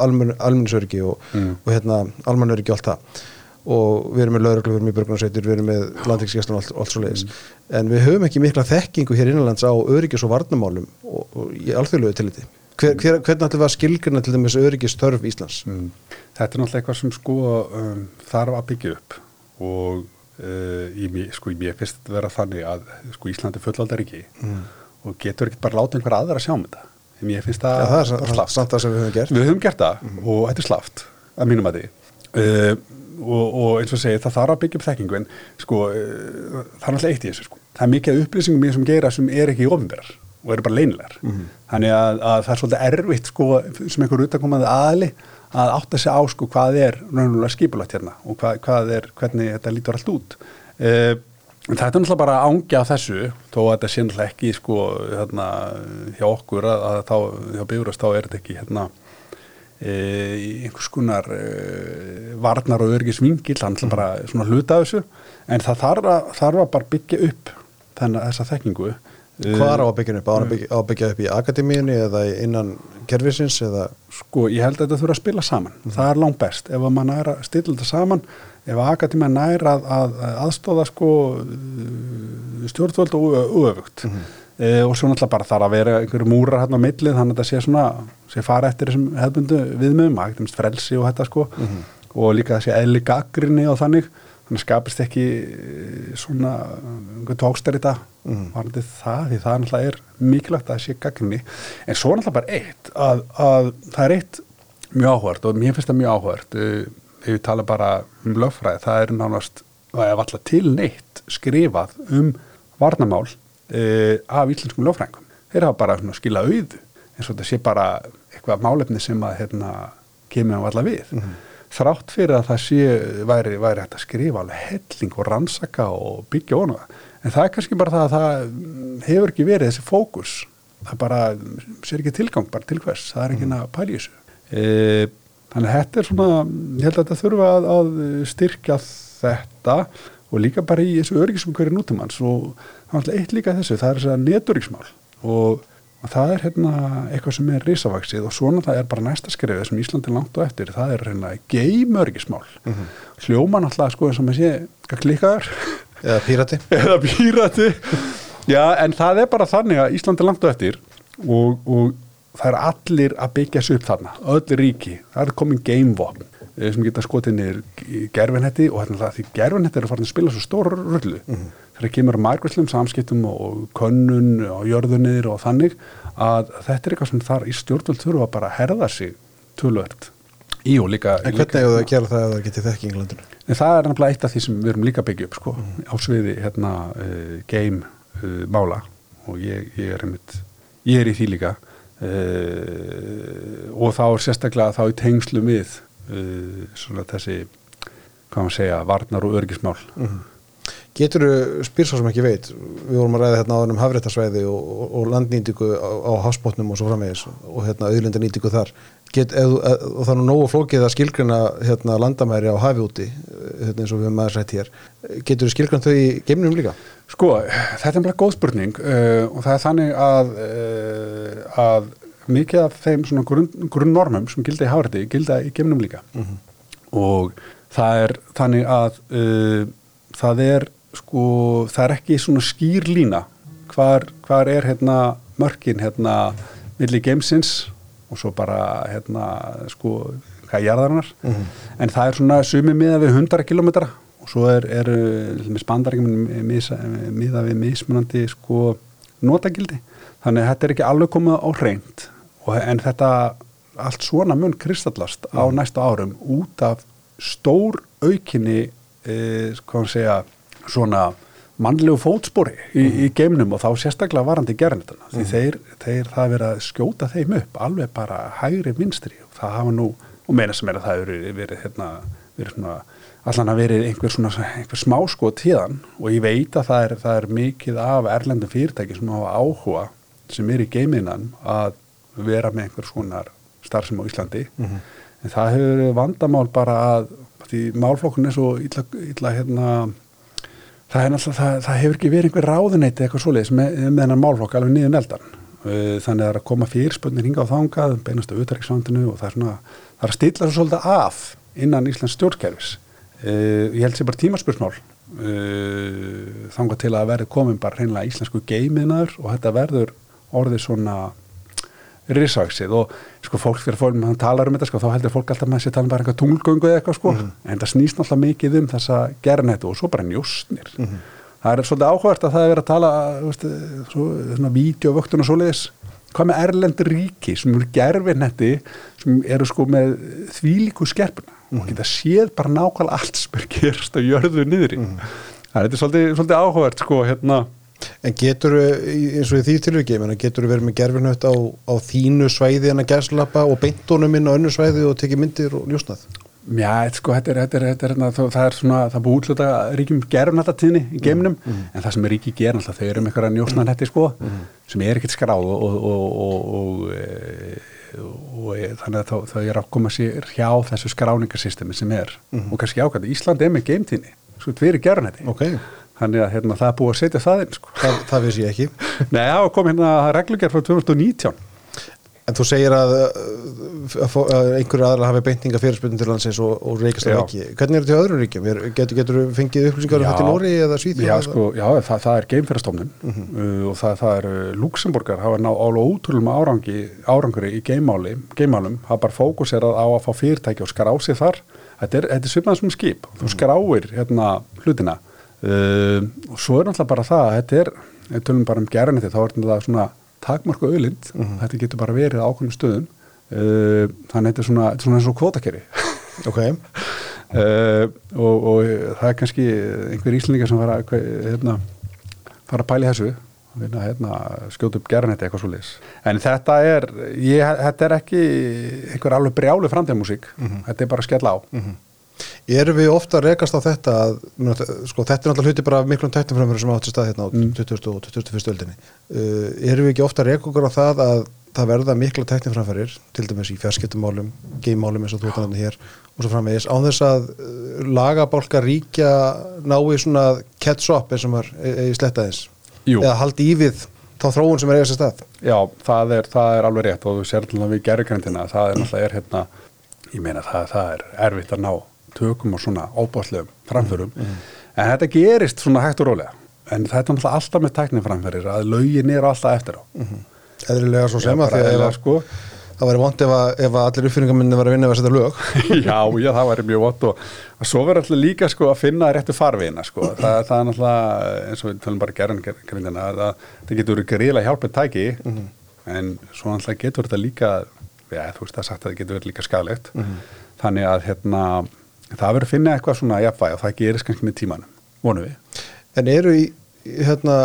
almenn, almennsöryggi og, mm. og hérna almannöryggi og allt það og við erum með lauruglu, við erum með börgunarsveitur, við erum með landinskjæslan og allt, allt svo leiðis mm. en við höfum ekki mikla þekkingu hér innanlands á öryggis og varnamálum og í alþjóðlegu tilliti Hver, hver, hvernig ætlum við að skilgjana til dæmis öryggistörf Íslands? Mm. Þetta er náttúrulega eitthvað sem sko um, þarf að byggja upp og í mér, sko, mér finnst þetta vera þannig að sko Íslandi fullaldar ekki mm. og getur ekki bara láta einhver aðra að sjá um þetta. Mér finnst það, ja, það er slaft. Samt það sem við höfum gert. Við höfum gert það mm. og þetta er slaft að mínum að því. Uh, og, og eins og segi það þarf að byggja upp þekkingu en sko uh, það er náttúrulega eitt í þessu sko. Það er mikið upplýsingum ég sem gera sem er ekki ofinverðar og eru bara leinlegar mm þannig að, að það er svolítið erfitt sko, sem einhver utakomaði aðli að átta sig á sko, hvað er raunverulega skipulagt hérna og hvað, hvað er, hvernig þetta lítur allt út uh, þetta er náttúrulega bara ángja á þessu þó að þetta sé náttúrulega ekki sko, hérna, hjá okkur að, að þá, hjá byggurast þá er þetta ekki hérna í einhvers konar uh, varnar og örgisvingil, þannig að mm -hmm. bara svona hluta þessu en það þarf að, þarf að bara byggja upp þennan þessa þekkingu Hvað er á að byggja upp? Á að byggja, á að byggja upp í akademíunni eða innan kervisins eða? Sko, ég held að þetta þurfa að spila saman. Mm. Það er langt best. Ef maður næra að stilla þetta saman, ef akademíun næra að, að, að aðstóða sko stjórnvöld og öfugt. Mm. E, og svo náttúrulega bara þarf að vera einhverju múrar hérna á millið, þannig að þetta sé svona, sé fara eftir þessum hefbundu viðmöðum, að ekkert frelsi og þetta sko, mm. og líka þessi eðli gaggrinni og þannig þannig skapist ekki eh, svona tókstar í þetta mm. varðið það, því það náttúrulega er mikilvægt að það sé gaggrinni, en svo náttúrulega bara eitt, að, að það er eitt mjög áhvert og mér finnst það mjög áhvert eh, ef við tala bara um lögfræði, það er nánast það er alltaf til neitt skrifað um varnamál e, af íslenskum lögfræðingum. Þeir hafa bara skila auðu eins og þetta sé bara eitthvað málefni sem að hérna, kemur á alla við. Mm þrátt fyrir að það sé væri, væri hægt að skrifa alveg helling og rannsaka og byggja óna en það er kannski bara það að það hefur ekki verið þessi fókus. Það bara sér ekki tilgang bara til hvers, það er ekki mm. að pæli þessu. E, þannig að þetta er svona ég held að þetta þurfa að, að styrkja þetta og líka bara í þessu öryggisumhverju nútumanns og það er eitt líka þessu, það er þess að neturyggsmál og, og það er hérna eitthvað sem er risavaksið og svona það er bara næsta skrifið sem Íslandi langt og eftir, það er hérna geimöryggismál mm -hmm. hljóman alltaf sko eins og maður sé, hvað klikaður eða pírati. Eða pírati. Já en það er bara þannig að Íslandi langt og eftir og, og það er allir að byggja sig upp þarna. Öll ríki, það er komin gamevopn sem geta skotið niður gerfinhetti og hérna það því gerfinhetti eru farin að spila svo stór rullu mm -hmm. þegar kemur margvæslum samskiptum og könnun og jörðunir og þannig að þetta er eitthvað sem þar í stjórnvöld þurfa bara að herða sig tölvöld í og líka En hvernig hefur það að gera það að það getið þekki í Englandinu? En það er náttúrulega eitt af því sem við erum líka byggja upp sko, mm. á sviði hérna uh, game uh, mála og ég, ég er einmitt, ég er í því líka uh, og þá er sérstaklega þá í tengslu við svona þessi hvað maður segja, varnar og örgismál mm. Getur þú spyrsá sem ekki veit við vorum að ræða hérna á um hafréttasvæði og, og, og landnýtingu á, á hafsbótnum og svo framvegis og hérna auðlindanýtingu þar Get, eð, eð, og er nógu flókið að skilgruna hérna, landamæri á hafi úti hérna, eins og við hefum aðeins rætt hér getur þú skilgruna þau í geimnum líka? Sko, þetta er bara góð spurning uh, og það er þannig að uh, að mikið af þeim svona grunn, grunnnormum sem gilda í háriti, gilda í geimnum líka mm -hmm. og það er þannig að uh, það er sko, það er ekki svona skýr lína hvar, hvar er hérna mörkin hérna millir geimsins og svo bara hérna sko hvað jarðarinnar mm -hmm. en það er svona sumi miða við 100 km og svo er, er spandarækjum miða við mismunandi sko notagildi þannig að þetta er ekki alveg komið á reynd en þetta allt svona mun kristallast mm á mhm. næsta árum út af stór aukinni e, segja svona mannlegu fótspori í, mm. í geimnum og þá sérstaklega varandi gerðnitana því mm. þeir, þeir það verið að skjóta þeim upp alveg bara hægri minstri og það hafa nú, og meina sem er að það verið, verið hérna, verið svona allan að verið einhver svona, einhver smáskot tíðan og ég veit að það er, það er mikið af erlendum fyrirtæki sem hafa áhuga sem er í geiminan að vera með einhver svona starfsem á Íslandi. Mm. en það hefur vandamál bara að því málflokkun er svo illa, illa hérna það, það, það hefur ekki verið einhver ráðuneyti eitthvað svoleiðis með, með hennar málflokk alveg niður neldan uh, þannig að það er að koma fyrirspöndin hinga á þángað, beinast á utæriksvandinu og það er, svona, það er að stilla svo svolítið af innan Íslands stjórnkerfis. Uh, ég held sér bara tímaspursmál uh, þángað til að verði komin bara hreinlega íslensku geimiðnaður og þetta verður orðið svona risaksið og sko fólk fyrir fólk, hann talar um þetta sko, þá heldur fólk alltaf með sér tala um bara eitthvað tunglgöngu eða eitthvað sko, mm -hmm. en það snýst alltaf mikið um þessa gerðnættu og svo bara njóstnir mm -hmm. það er svolítið áhvert að það er verið að tala veist, svo, svona vídeovöktun og svoleiðis hvað með erlendur ríki sem eru gerðvinnætti sem eru sko með þvílíku skerpuna mm -hmm. og geta séð bara nákvæmlega allt sem er gerst og jörðu niður í mhm. það er svolítið, svolítið áhvert sko hérna En getur eins og í því tilviki, getur verið með gerfinhött á, á þínu svæði en að gæslappa og beintónum inn á önnu svæði og tekið myndir og ljúsnað? Já, sko, þetta er, þetta er, þetta er, það er svona, það búið útluta ríkjum gerfinhöttatíðni í geimnum, mm, mm. en það sem er ríki gerin alltaf, þau eru með eitthvað njósnaðnætti, sko, mm. sem er ekkert skráð og, og, og, og e, þannig að þau eru að koma sér hjá þessu skráningarsystemi sem er, mm. og kannski ákvæmdi, Ísland er með geimtíðni, sko, tviri gerfinhötti. Ok. Þannig að hérna, það er búið að setja það inn sko. Það, það vissi ég ekki Nei, það kom hérna reglugjær frá 2019 En þú segir að, að, að einhverju aðra hafi beintinga fyrirspunni til landsins og, og reykast það ekki Hvernig er þetta í öðrum ríkjum? Getur, getur fengið upplýsingar um þetta í Nóri eða Svíð? Já, sko, já það, það er geimferðarstofnun uh mhm. -huh. uh, og það, það er uh, Luxemburgar hafa náð ála ótrúlega árangi, árangri í geimáli, geimálum hafa bara fókuserað á að fá fyrirtæki og skrá sig þar Þetta er, er svipnað sem skip, þú mhm. skráir hérna hlutina Uh, og svo er náttúrulega bara það að þetta er, ef tölum bara um gerðinni þá er þetta svona takmarku auðlind mhm. -huh. þetta getur bara verið ákveðnum stöðum uh, þannig að þetta er svona, þetta er svona eins og kvotakeri ok uh, og, og það er kannski einhver íslendingar sem fara, hérna, fara að pæli þessu hérna, hérna, skjóta upp gerðinni eitthvað svo lis en þetta er, ég, þetta er ekki einhver alveg brjálu framtíðamúsík -huh. þetta er bara að skella á -huh. Erum við ofta að rekast á þetta að, sko þetta er náttúrulega hluti bara miklum tæknumframverður sem átt í stað hérna á mm. 20. og 21. öldinni uh, erum við ekki ofta að reka okkur á það að það verða mikla tekniframfærir til dæmis í fjarskiptumálum, geimálum eins og þú þannig hér og svo framvegis án þess að uh, lagabálka ríkja nái svona catch-up eins og maður e- í slettaðins Jú. eða haldi í við þá þróun sem er eiga sér stað Já, það er, það er alveg rétt og þú sér til að við gerðugrindina, það er náttúrulega er hérna, ég meina það, það er erfitt að ná tökum og svona óbáslegum framförum, en þetta gerist svona hægt og rólega, en þetta er alltaf með tækniframförir að lögin er alltaf eftir á. eðlilega svo sem að því að að- sko. það væri vond ef, að- ef að allir uppfinningaminni var að vinna að setja lög. Já, já, það væri mjög vott og, svo verður alltaf líka sko að finna réttu farvegina sko, það, það er náttúrulega eins og við tölum bara gerðugrindina, það, það getur verið gríðlega hjálpið tæki, en svo náttúrulega getur þetta líka, já, þú veist það sagt að það getur verið líka skalegt, þannig að hérna, það verður að finna eitthvað svona jafnvæg og það gerist kannski með tímanum, vonum við. En eru í, hérna,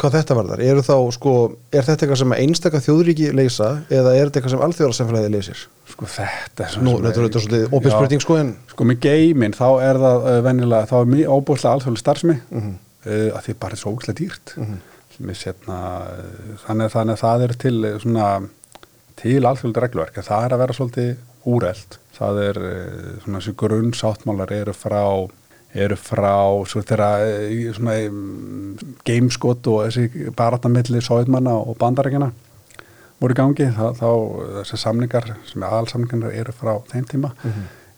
hvað þetta varðar, eru þá, sko, er þetta eitthvað sem einstakka þjóðríki leysa eða er þetta eitthvað sem alþjóðarsamfélagið leysir? Sko þetta er Nú, sem þetta er þetta svolítið opið Já. spurning, sko, en Sko með geimin þá er það uh, venjulega, þá er mjög óbúslega alþjóðlega starfsmi Mhm. uh, að því bara er svo ógæslega dýrt mm setna, uh, þannig, þannig að það er til uh, svona til alþjóðlega regluverk, það er að vera svolítið úrelt, það er uh, svona þessi grunnsáttmálar eru frá eru frá þeirra uh, svona um, gameskot og þessi baratamilli sóðmanna og bandarækjana voru í gangi, þá, þá þessi samningar sem er aðalsamningar eru frá þeim tíma.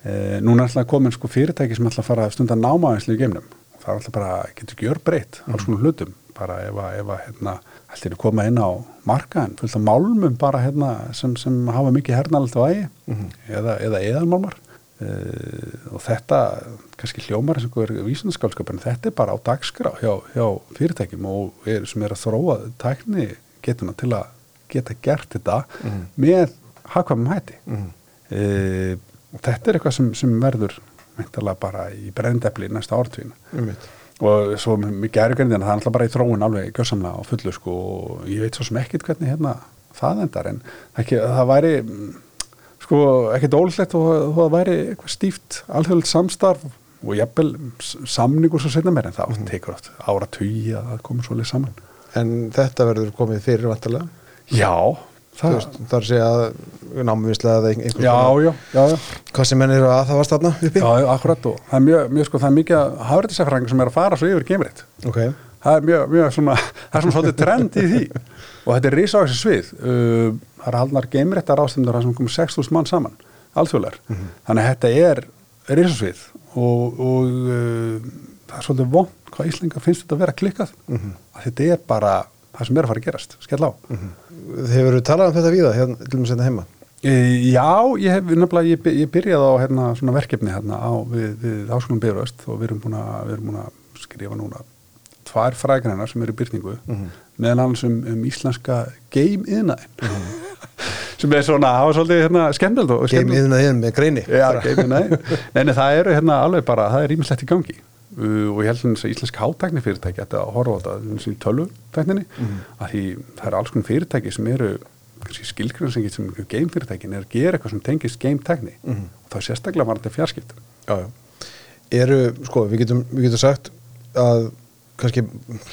E, núna er alltaf komin sko fyrirtæki sem að fara að stunda námaðinslu í geimnum. Það er alltaf bara, getur ekki örbreytt alls konar hlutum, bara ef að, ef að hérna, ætlir að koma inn á markaðin fullt af málmum bara hérna sem, sem hafa mikið hernalegt á ægi eða, eða eðalmálmar e, og þetta kannski hljómar sem er vísindaskálskap en þetta er bara á dagskrá hjá, hjá fyrirtækjum og er, sem er að þróa tækni getuna til að geta gert þetta með hagkvæmum hætti. E, og þetta er eitthvað sem, sem verður meintalega bara í brendefli næsta mitt. Og svo með gerðugrindina það er alltaf bara í þróun alveg gjössamlega á fullu sko og ég veit svo sem ekkit hvernig hérna það endar en ekki, það væri sko ekkit ólislegt og og það væri eitthvað stíft alþjóðilegt samstarf og jafnvel samningur svo setna meir en það mm. tekur oft ára tugi að það komur svolítið saman En þetta verður komið fyrir vantarlega. Já, það það er að að námvinnsla eða já, já hvað sem menn eru að það var stanna uppi. Já, akkurat og það er mjög, mjög sko, það er mikið hafrættisefræðingar sem er að fara svo yfir geimreitt. Ok, Það er mjög, mjög svona, það er svona svolítið trend í því og þetta er risavægsi svið. Uh, það er haldnar geimreittar ástundur það sem komur 6.000 mann saman, alþjóðlar. Þannig að þetta er risasvið og, og uh, það er svolítið vond hvað Íslinga finnst þetta að vera klikkað. Að þetta er bara það sem er að fara að gerast, skell á. Hefur þú talað um þetta víða, hérna, til og með setna heima? E, já, ég hef nefnilega, ég, ég byrjaði á hérna, svona verkefni hérna á, við, við Háskólum Bifröst og við erum búin að, við erum búin að skrifa núna tvær frægreinar sem eru byrningu meðan annars um, um íslenska game-iðnaðin sem er svona, það var svolítið hérna, skemmtilegt. yðna yðn með greini. Já, game-iðnaðin. Nei, nei, það eru hérna alveg bara, það er ímislegt í gangi uh, og ég held að íslenska hátækni fyrirtæki ætti að horfa á þetta eins og í tölvutækninni að því það eru alls konar fyrirtæki sem eru kannski skilgrinnsengið sem game fyrirtækin er að gera eitthvað sem tengist game tækni og það er sérstaklega var þetta fjarskiptum Já, já. Eru, sko, við getum, við getum sagt að kannski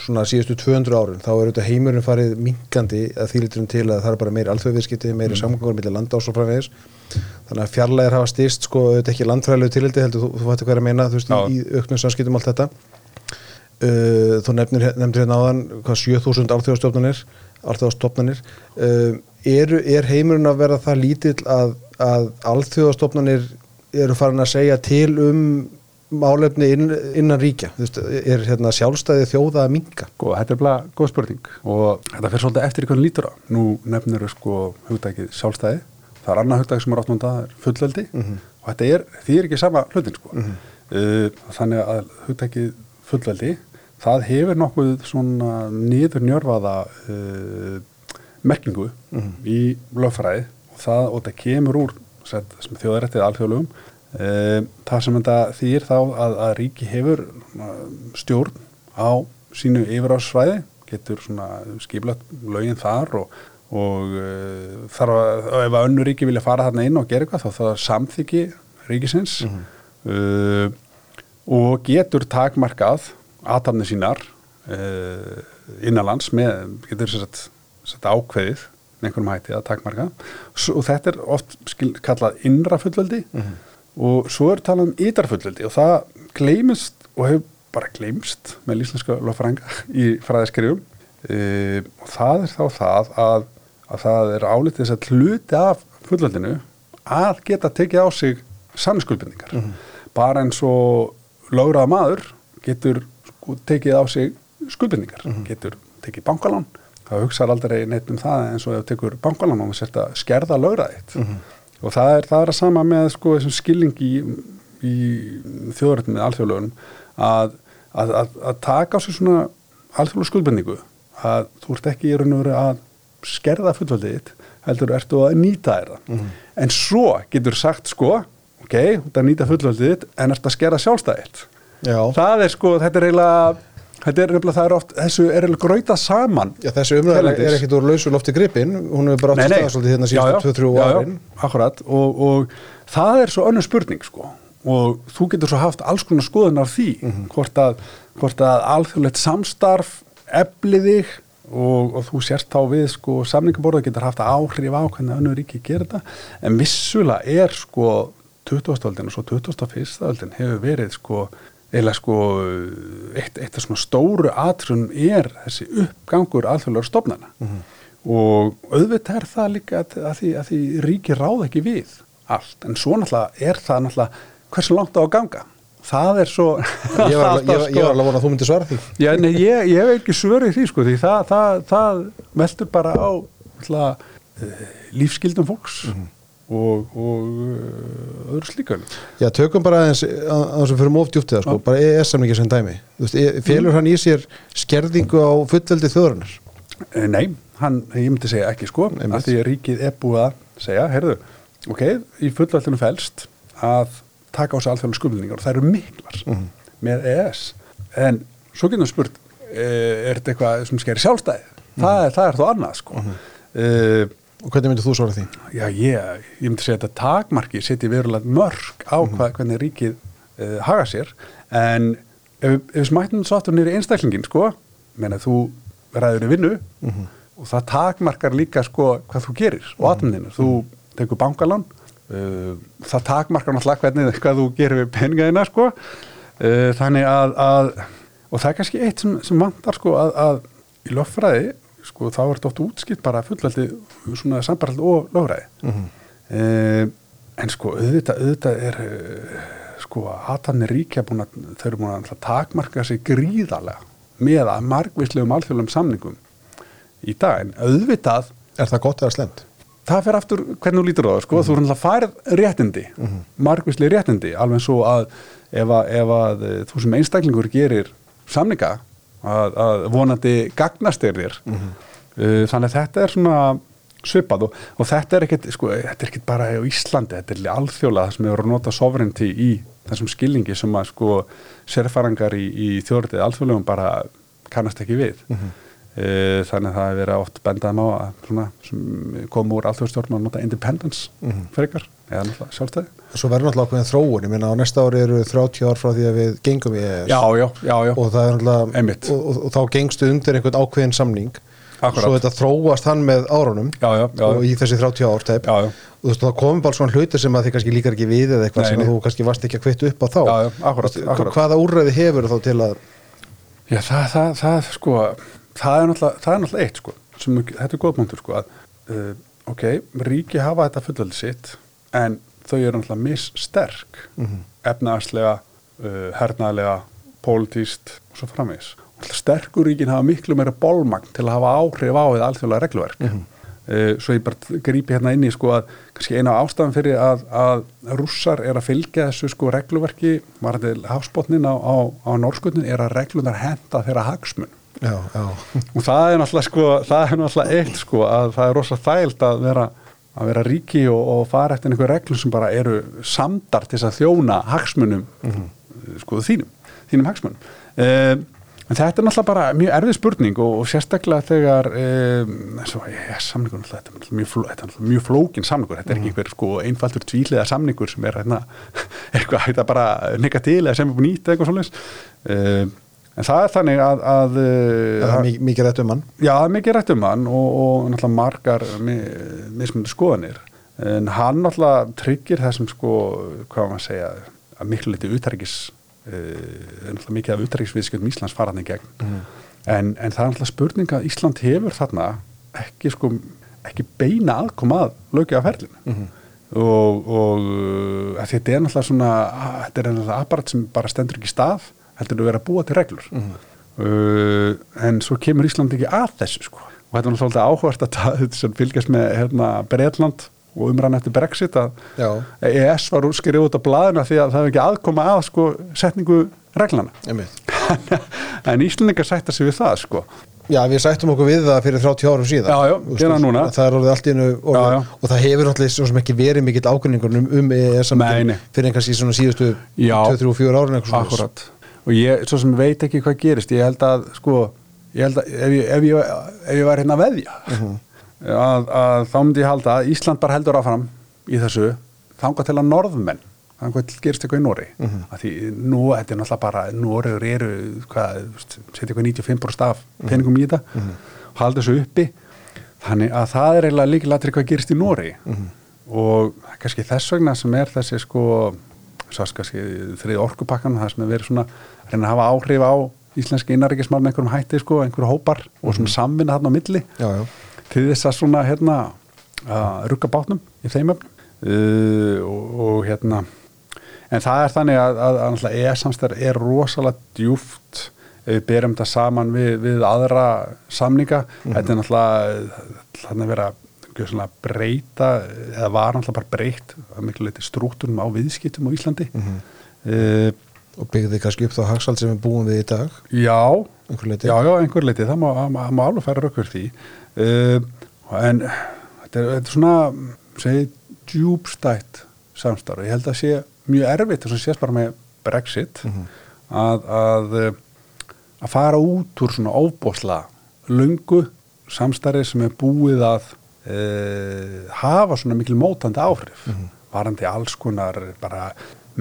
svona síðustu 200 árin þá er auðvitað heimurinn farið minkandi að þýliturum til að það er bara meiri alþjóðviðskipti, meiri mm. samgangur millir landa og framvegis þannig að fjarlæðir hafa stýst sko auðvitað ekki landfræðilegu tilildi heldur þú, þú veitir hvað er að meina þú veist Já. í, auknum samskiptum allt þetta uh, þú nefnir, nefndir hérna áðan hvað 7000 alþjóðastofnanir alþjóðastofnanir uh, er, er heimurinn að vera það lítill að, að alþjóðastofnanir eru farin að segja til um málefni inn, innan ríkja veist, er hérna sjálfstæði þjóða að minka og þetta er bara góð spurning og þetta fyrir svolítið eftir hvernig lítur á. Nú nefnir þau sko hugdækið sjálfstæði. Það er annað hugdæk sem er áttmönda það er fullveldi. Og þetta er, því er ekki sama hlutin sko. Uh, þannig að hugdækið fullveldi það hefur nokkuð svona niður njörfaða uh, merkingu í lögfræði. Og það, og það kemur úr þjóðarættið alþjóðlegum það sem þetta þýr þá að, að ríki hefur uh, stjórn á sínu yfirásvæði getur svona skiplat lögin þar og, og uh, þarf að, ef að önnu ríki vilja fara þarna inn og gera eitthvað þá það samþyggi ríkisins. Uh, og getur takmarkað aðtafni sínar uh, innanlands með, getur sett, sett ákveðið með einhverjum hætti að takmarka. Og þetta er oft skil, kallað innra fullveldi og svo er talað um ytra fullveldi og það gleymist og hefur bara gleymst með líslenska lofrænga í fræðiskrifum e, og það er þá það að, að það er álítið þess að hluti af fullveldinu að geta tekið á sig sannskuldbindingar. Bara eins og lögrað maður getur sko, tekið á sig skuldbindingar, getur tekið bankalán. Það hugsaður aldrei neitt um það eins og ef tekur bankalán og sért að skerða lögraðitt og það er, það er að sama með sko þessum skilning í, í þjóðrættum með alþjóðlögunum að, að, að, að taka á sig svona alþjóðlega skuldbindingu að þú ert ekki í raun og veru að skerða fullvaldið þitt heldur ertu að nýta þér það. En svo getur sagt sko ok, þú ert að nýta fullvaldið þitt en ert að skerða sjálfstæðitt Já, það er sko, þetta er eiginlega þetta er nefnilega, það er oft, þessu er eiginlega gröytað saman Já þessi umræða Hérlendis. er ekkit úr lausu lofti gripin, hún hefur bara átt að staða svolítið hérna síðustu 2-3 já, já, árin. akkurat og, og það er svo önnur spurning sko og þú getur svo haft alls konar skoðun af því Mhm. hvort að, að alþjóðlegt samstarf efli þig og, og þú sérst þá við sko samningaborða getur haft áhrif á hvernig önnur ríki gerir þetta en vissulega er sko 20. öldin og svo 21. öldin hefur verið sko eða sko eitt, eitt af svona stóru atrun er þessi uppgangur alþjóðlega stofnana. Og auðvitað er það líka að, að, því, að því ríki ráð ekki við allt. En svo náttúrulega er það náttúrulega hversu langt á að ganga. Það er svo Ég var alveg- alltaf, ég var- alveg að vona að þú myndir svara því. Já, nei, ég, ég hef ekki svörið því sko, því það, það, það veldur bara á alltaf, uh, lífskildum fólks og, og uh, öðru slíkan. Já, tökum bara aðeins að þessum fyrir mófdjúftið það sko, bara EES-samningi sem dæmi. Veist, e- felur hann í sér skerðingu á fullveldi þjóðarinnar? Eh, Nei, hann, ég myndi segja ekki sko, Einmitt. að því að ríkið er búið að segja, heyrðu, ok, í fullvaldinu felst að taka á sig alþjóðlega skuldningar og það eru miklar Mhm. með ES. En svo getum við spurt, eh, er þetta eitthvað sem sker sjálfstæði? það, er, það er þó annað sko. Mm Og hvernig myndir þú svara því? Já, ég, ég myndi segja að þetta takmarki setji verulega mörg á hvað, hvernig ríkið uh, haga sér. En ef, ef við smættum svo aftur nýri einstaklingin sko, menna þú ræður í vinnu og það takmarkar líka sko hvað þú gerir og atmenninu, þú tekur bankalán uh, það takmarkar náttúrulega hvernig hvað þú gerir við peningaðina sko. Uh, þannig að, að og það er kannski eitt sem, sem vantar sko að, að í löffræði sko þá er þetta oft útskipt bara fullveldi svona sambaraldi og lögræði uh, en sko auðvitað, auðvitað er uh, sko aðtanir ríkja búin að þau eru búin að takmarka sig gríðarlega með að margvíslegum alþjóðlegum samningum í dag. En auðvitað Er það gott eða slemt? það fer aftur hvernig þú lítur á það sko, þú er náttúrulega færð réttindi mm margvíslega réttindi, alveg svo að ef að, ef að eh, þú sem einstaklingur gerir samninga að, að vonandi gagnast er þér. Uh, þannig að þetta er svona svipað og, og þetta er ekkit sko, þetta er ekkit bara á Íslandi, þetta er alþjóðlega það sem hefur að nota sovereignty í þessum skilningi sem að sko sérfarangar í, í þjóðrættið alþjóðlegum bara kannast ekki við. Eh, þannig að það hefur verið oft bendaðum á að svona, sem kom úr alþjóðstjórnum að nota independence frekar. eða náttúrulega sjálfstæði. Svo verður náttúrulega ákveðin þróun, ég meina á næsta ári eru 30 ár frá því að við gengum í EES já, já, já, já, og er og, og, og þá gengstu undir einhvern ákveðin samning. Akkúrat. svo þetta þróast hann með árunum já, já, já, og í þessi 30 ár já, já. og þú veist það komum bara svona hlutir sem að þið kannski líkar ekki við eða eitthvað Nei, sem nei. þú kannski varst ekki að kvittu upp á þá. Já, já, veist, akkúrat. hvaða úrræði hefur þá til að Já, það, það, það, sko, það er náttúrulega, eitt, sko, sem, þetta er góð punktur, sko, að, uh, ok, ríki hafa þetta fullveldi sitt, en þau eru náttúrulega missterk, mm -hmm. efnaðarslega, uh, hernaðlega, pólitíst og svo framvegis. Og sterkur ríkin hafa miklu meira bólmagn til að hafa áhrif á eða alþjóðlega regluverk. Uh, svo ég bara grípi hérna inn í sko að kannski eina af ástæðan fyrir að, að rússar er að fylgja þessu sko regluverki varandi hafsbotnin á, á, á norskutnin er að reglunar henda þeirra hagsmun já, já, og það er náttúrulega sko það er náttúrulega eitt sko að það er rosa þægild að vera að vera ríki og, og fara eftir einhver reglum sem bara eru samdar til að þjóna hagsmunum sko þínum, þínum hagsmunum. Um, en þetta er náttúrulega bara mjög erfið spurning og, og sérstaklega þegar um, svo, ég, samningur náttúrulega, þetta er mjög, fló, mjög flókin samningur, þetta er ekki einhver sko einfaldur tvíliða samningur sem er hérna eitthvað hægt að bara neka til eða sem er búin nýtt eða eitthvað svoleiðis. Um, en það er þannig að, að, það að er mikið, mikið rætt um hann. Já, það er mikið rætt um hann og, og náttúrulega margar mi- mismunandi skoðanir. En hann náttúrulega tryggir þessum sko, hvað maður að segja að miklu liti útæringis uh, náttúrulega mikið af útæringisviðskjöldum Íslands faraðni gegn. En, en það er náttúrulega spurning að Ísland hefur þarna ekki sko ekki beina aðkoma að lögja af ferlinu og, og uh, að þetta er náttúrulega svona að, þetta er náttúrulega aparat sem bara stendur ekki í stað heldur að vera að búa til reglur uh, en svo kemur Ísland ekki að þessu sko og þetta er náttúrulega áhvert að það fylgjast með hérna Breitland og umrann eftir Brexit að Já. ES var skrifið út á blaðina því að það hefði ekki aðkoma að sko setningu reglana en Íslandingar sætta sig við það sko Já, við sættum okkur við það fyrir 30 árum síðan Já, já, gera núna. Það er orðið allt í já. og það hefur náttúrulega svo sem ekki verið mikill ákvörningur um, um EES fyrir einhvers í svona síðustu Já. 2-3-4 árin. Akkurat. Og ég, svo sem veit ekki hvað gerist, ég held að, sko, ég held að ef ég, ef ég, ef ég var hérna að veðja, að, að þá myndi ég halda að Ísland bara heldur áfram í þessu, þangað til að norðmenn, þangað til gerist eitthvað í Nóri. Mm -hmm. Því nú, þetta er náttúrulega bara, Nóriður eru, hvað, setja eitthvað 95 staf peningum í þetta, og halda þessu uppi, þannig að það er eiginlega líkilega hvað gerist í Nóri. Og kannski þess vegna sem er þessi, sko, þrið orkupakkan það sem er verið svona að reyna að hafa áhrif á íslenski innarrikismál með einhverjum hætti sko, einhverju hópar og svona samvinna þarna á milli Já, já. til þess að svona hérna að rugga bátnum í þeim öfnum uh, og, og hérna en það er þannig að, að, að náttúrulega ES-samstæður er rosalega djúft ef við berum þetta saman við, við aðra samninga. Þetta er náttúrulega þannig að vera breyta eða var náttúrulega bara breytt að miklu leiti strúktunum á viðskiptum á Íslandi. Uh, og byggði kannski upp þá hagsald sem við búum við í dag? Já, einhver leiti já, já, einhver leiti, það má, má, má alveg færa rökkur því. Uh, en þetta er, þetta er svona segi, djúbstætt samstarf, ég held að sé mjög erfitt þess að sést bara með Brexit að, að eh, að fara út úr svona óbósla lungu samstarfi sem er búið að uh, hafa svona mikil mótandi áhrif varandi alls konar bara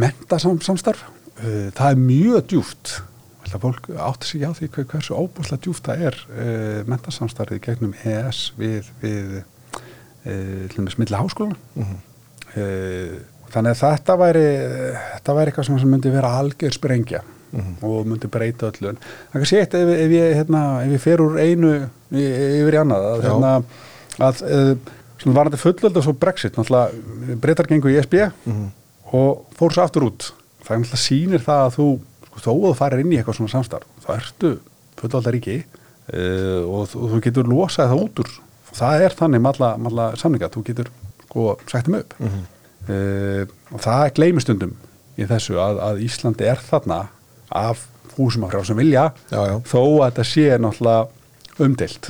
mentasamstarf uh, það er mjög djúft fólk átti sig á því hver, hversu óbúslega djúft það er uh, mentasamstarfið gegnum ES við, við uh, milli háskólana uh, þannig að þetta væri þetta væri eitthvað sem myndi vera algjör sprengja og myndi breyta öllu. En það kannski eitt ef, ef ég hérna, ég fer úr einu yfir í annað að, hérna, að varandi fullöld og svo Brexit náttúrulega breytar gengur í ESB og fór svo aftur út það er náttúrulega sýnir það að þú sko, þó að þú farir inn í eitthvað svona samstarf þá ertu fullvalda ríki uh, og, þú- og þú getur losað það út úr. Það er þannig með alla, með alla samninga þú getur sko þeim upp. Uh, og það er gleymistundum í þessu að, að Íslandi er þarna af húsum af sem vilja Já, já. þó að þetta sé náttúrulega umdelt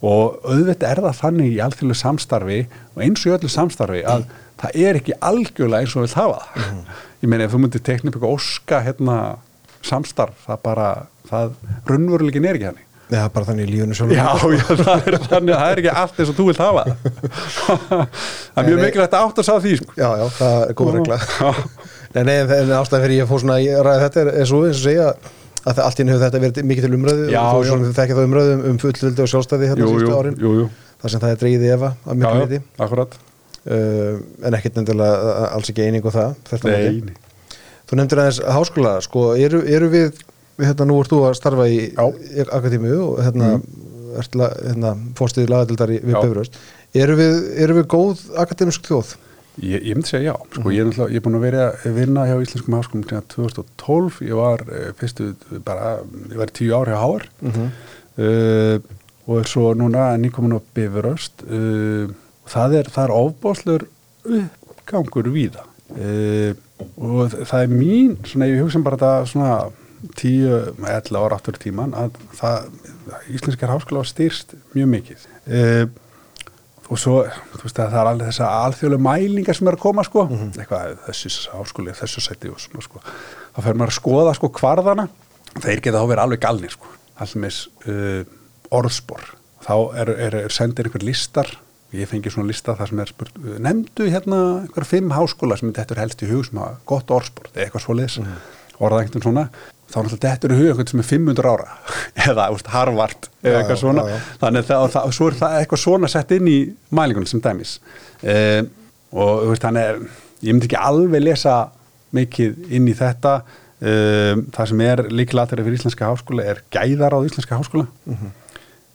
og auðvitað er það þannig í alþjóðlu samstarfi og eins og í öllu samstarfi að það er ekki algjörlega eins og við hafa það. Ég meina ef þú myndir tekna upp eitthvað óska hérna samstarf það bara, það runnveruleikin er ekki hann Já, bara þannig í lífunu sjálf Já, já, það er þannig það er ekki allt eins og þú vilt hafa það. Er mjög mikilvægt að átt að sá því sko. já, já, það er góð regla. Nei, nei, en, ástæðan fyrir ég fór svona að ræða þetta er, er svo eins og segja að allt í einu hefur þetta verið mikið til umröðu Já, og þú já. svona þekkja það umröðu um, um fullvildi og sjálfstæði hérna jú, árin. jú, jú. Þar sem það er dreigið í efa að Já, uh, en ekkert nefndilega alls ekki eining og það. Nei. Þú nefndir aðeins háskóla, sko, eru, eru við, við, hérna, nú ert þú að starfa í, í akademíu og hérna, ert la, hérna, fórstiði lagadildar við Já. Bifröst. Eru við, eru við góð akademisk þjóð? Ég, ég myndi segja já, sko, ég, er ég er búin að vera vinna hjá Íslenskum háskólum til 2012, ég var uh, fyrstu bara, ég var tíu ár hjá Háar uh, og er svo núna nýkomin á Bifröst uh, það er, það er ofbóðslur uppgangur víða. Uh, og það er mín, svona ég hugsa bara þetta svona tíu, ellu ára áttur tíman að það, Íslenskar háskóla var styrst mjög mikið. Uh, og svo, þú veist að það er alveg þessa alþjóðlega mælingar sem er að koma sko, eitthvað þessu áskóli, þessu seti og svona sko, þá fer maður að skoða sko kvarðana, þeir geta þá verið alveg galnir sko, allmis uh, orðspor, þá er, er, er sendir einhver listar, ég fengi svona lista þar sem er spurt, nefndu hérna einhver fimm háskóla sem þetta er helst í hug sem hafa gott orðspor, eða eitthvað svoleiðis. Orða einhvern svona þá er alltaf dettur í huga einhvern sem er 500 ára eða úst, Harvard eða Já, eitthvað svona. já, já. þannig að það, og svo er það eitthvað svona sett inn í mælingunum sem dæmis. Uh, og veist þannig er ég myndi ekki alveg lesa mikið inn í þetta. Uh, það sem er líkilatur fyrir Íslenska háskóla er gæðar á Íslenska háskóla.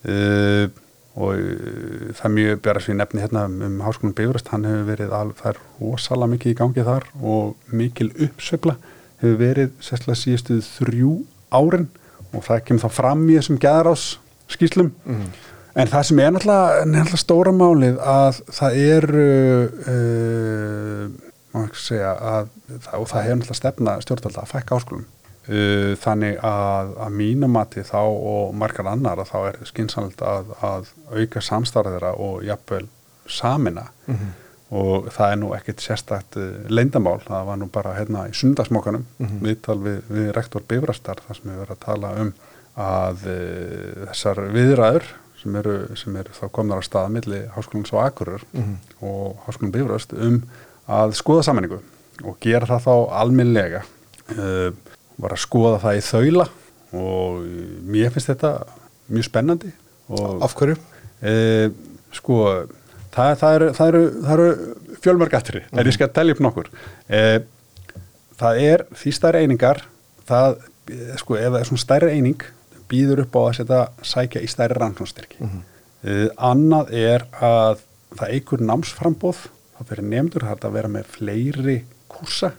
Uh, og uh, það er mjög bjara ég nefni hérna um, um háskólinn Bifröst, hann hefur verið alveg, það er rosalega mikið í gangi þar og mikil uppsveifla hefur verið sérstaklega síðustu þrjú árin og það kemur þá fram í þessum gæðarás skýslum en það sem er náttúrulega, náttúrulega stóra málið að það er uh, ekki segja að, og það hefur náttúrulega stefna stjórnvalda að fækka háskólum. Uh, þannig að, að mínumati þá og margar annar að þá er skynsanlegt að, að auka samstarðira og jafnvel samina og það er nú ekkit sérstakt uh, leyndamál, það var nú bara hérna í sundagsmókanum, viðtal við, við rektor Bifrastar, þar sem við verðum að tala um að uh, þessar viðræður sem eru, sem eru þá komnar á stað milli háskólans og Akurur og háskólan Bifrast um að skoða sammenningu og gera það þá almennlega uh, var að skoða það í þaula og mér finnst þetta mjög spennandi og Af hverju? e, sko það, það eru, eru, eru fjölmörg aftri, en ég skal telja upp nokkur. E, það er því stærri einingar það, eh, sko, ef það er svona stærri eining býður upp á að setja sækja í stærri rannsónstyrki mm annað er að það eigur námsframbóð það fyrir nefndur, það er að vera með fleiri kúsa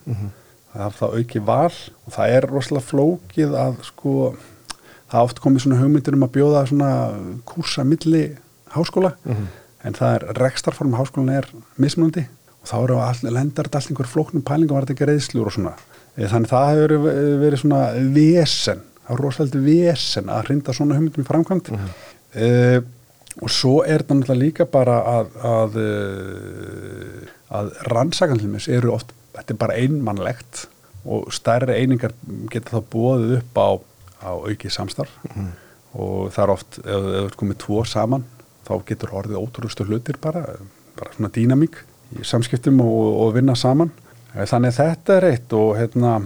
það er það auki val og það er rosalega flókið að sko það oft komið svona hugmyndir um að bjóða svona kúsa milli háskóla en það er rekstarform háskólan er mismunandi og þá eru all, lendar allt einhver flóknum pælingum var þetta ekki reyðslur og svona. Eh, þannig það hefur verið, svona vesen, það er rosalega vesen að hrinda svona hugmyndum í framkvæmt uh, og svo er þetta náttúrulega líka bara að að, uh, að rannsakandlumis eru oft, þetta er bara einmannlegt og stærri einingar geta þá bóðið upp á, á aukið samstarf. Og það er oft, ef þú ert komið tvo saman þá getur orðið ótrústu hlutir bara, bara svona dýnamík í samskiptum og, og vinna saman. Eh, þannig að þetta er eitt og hérna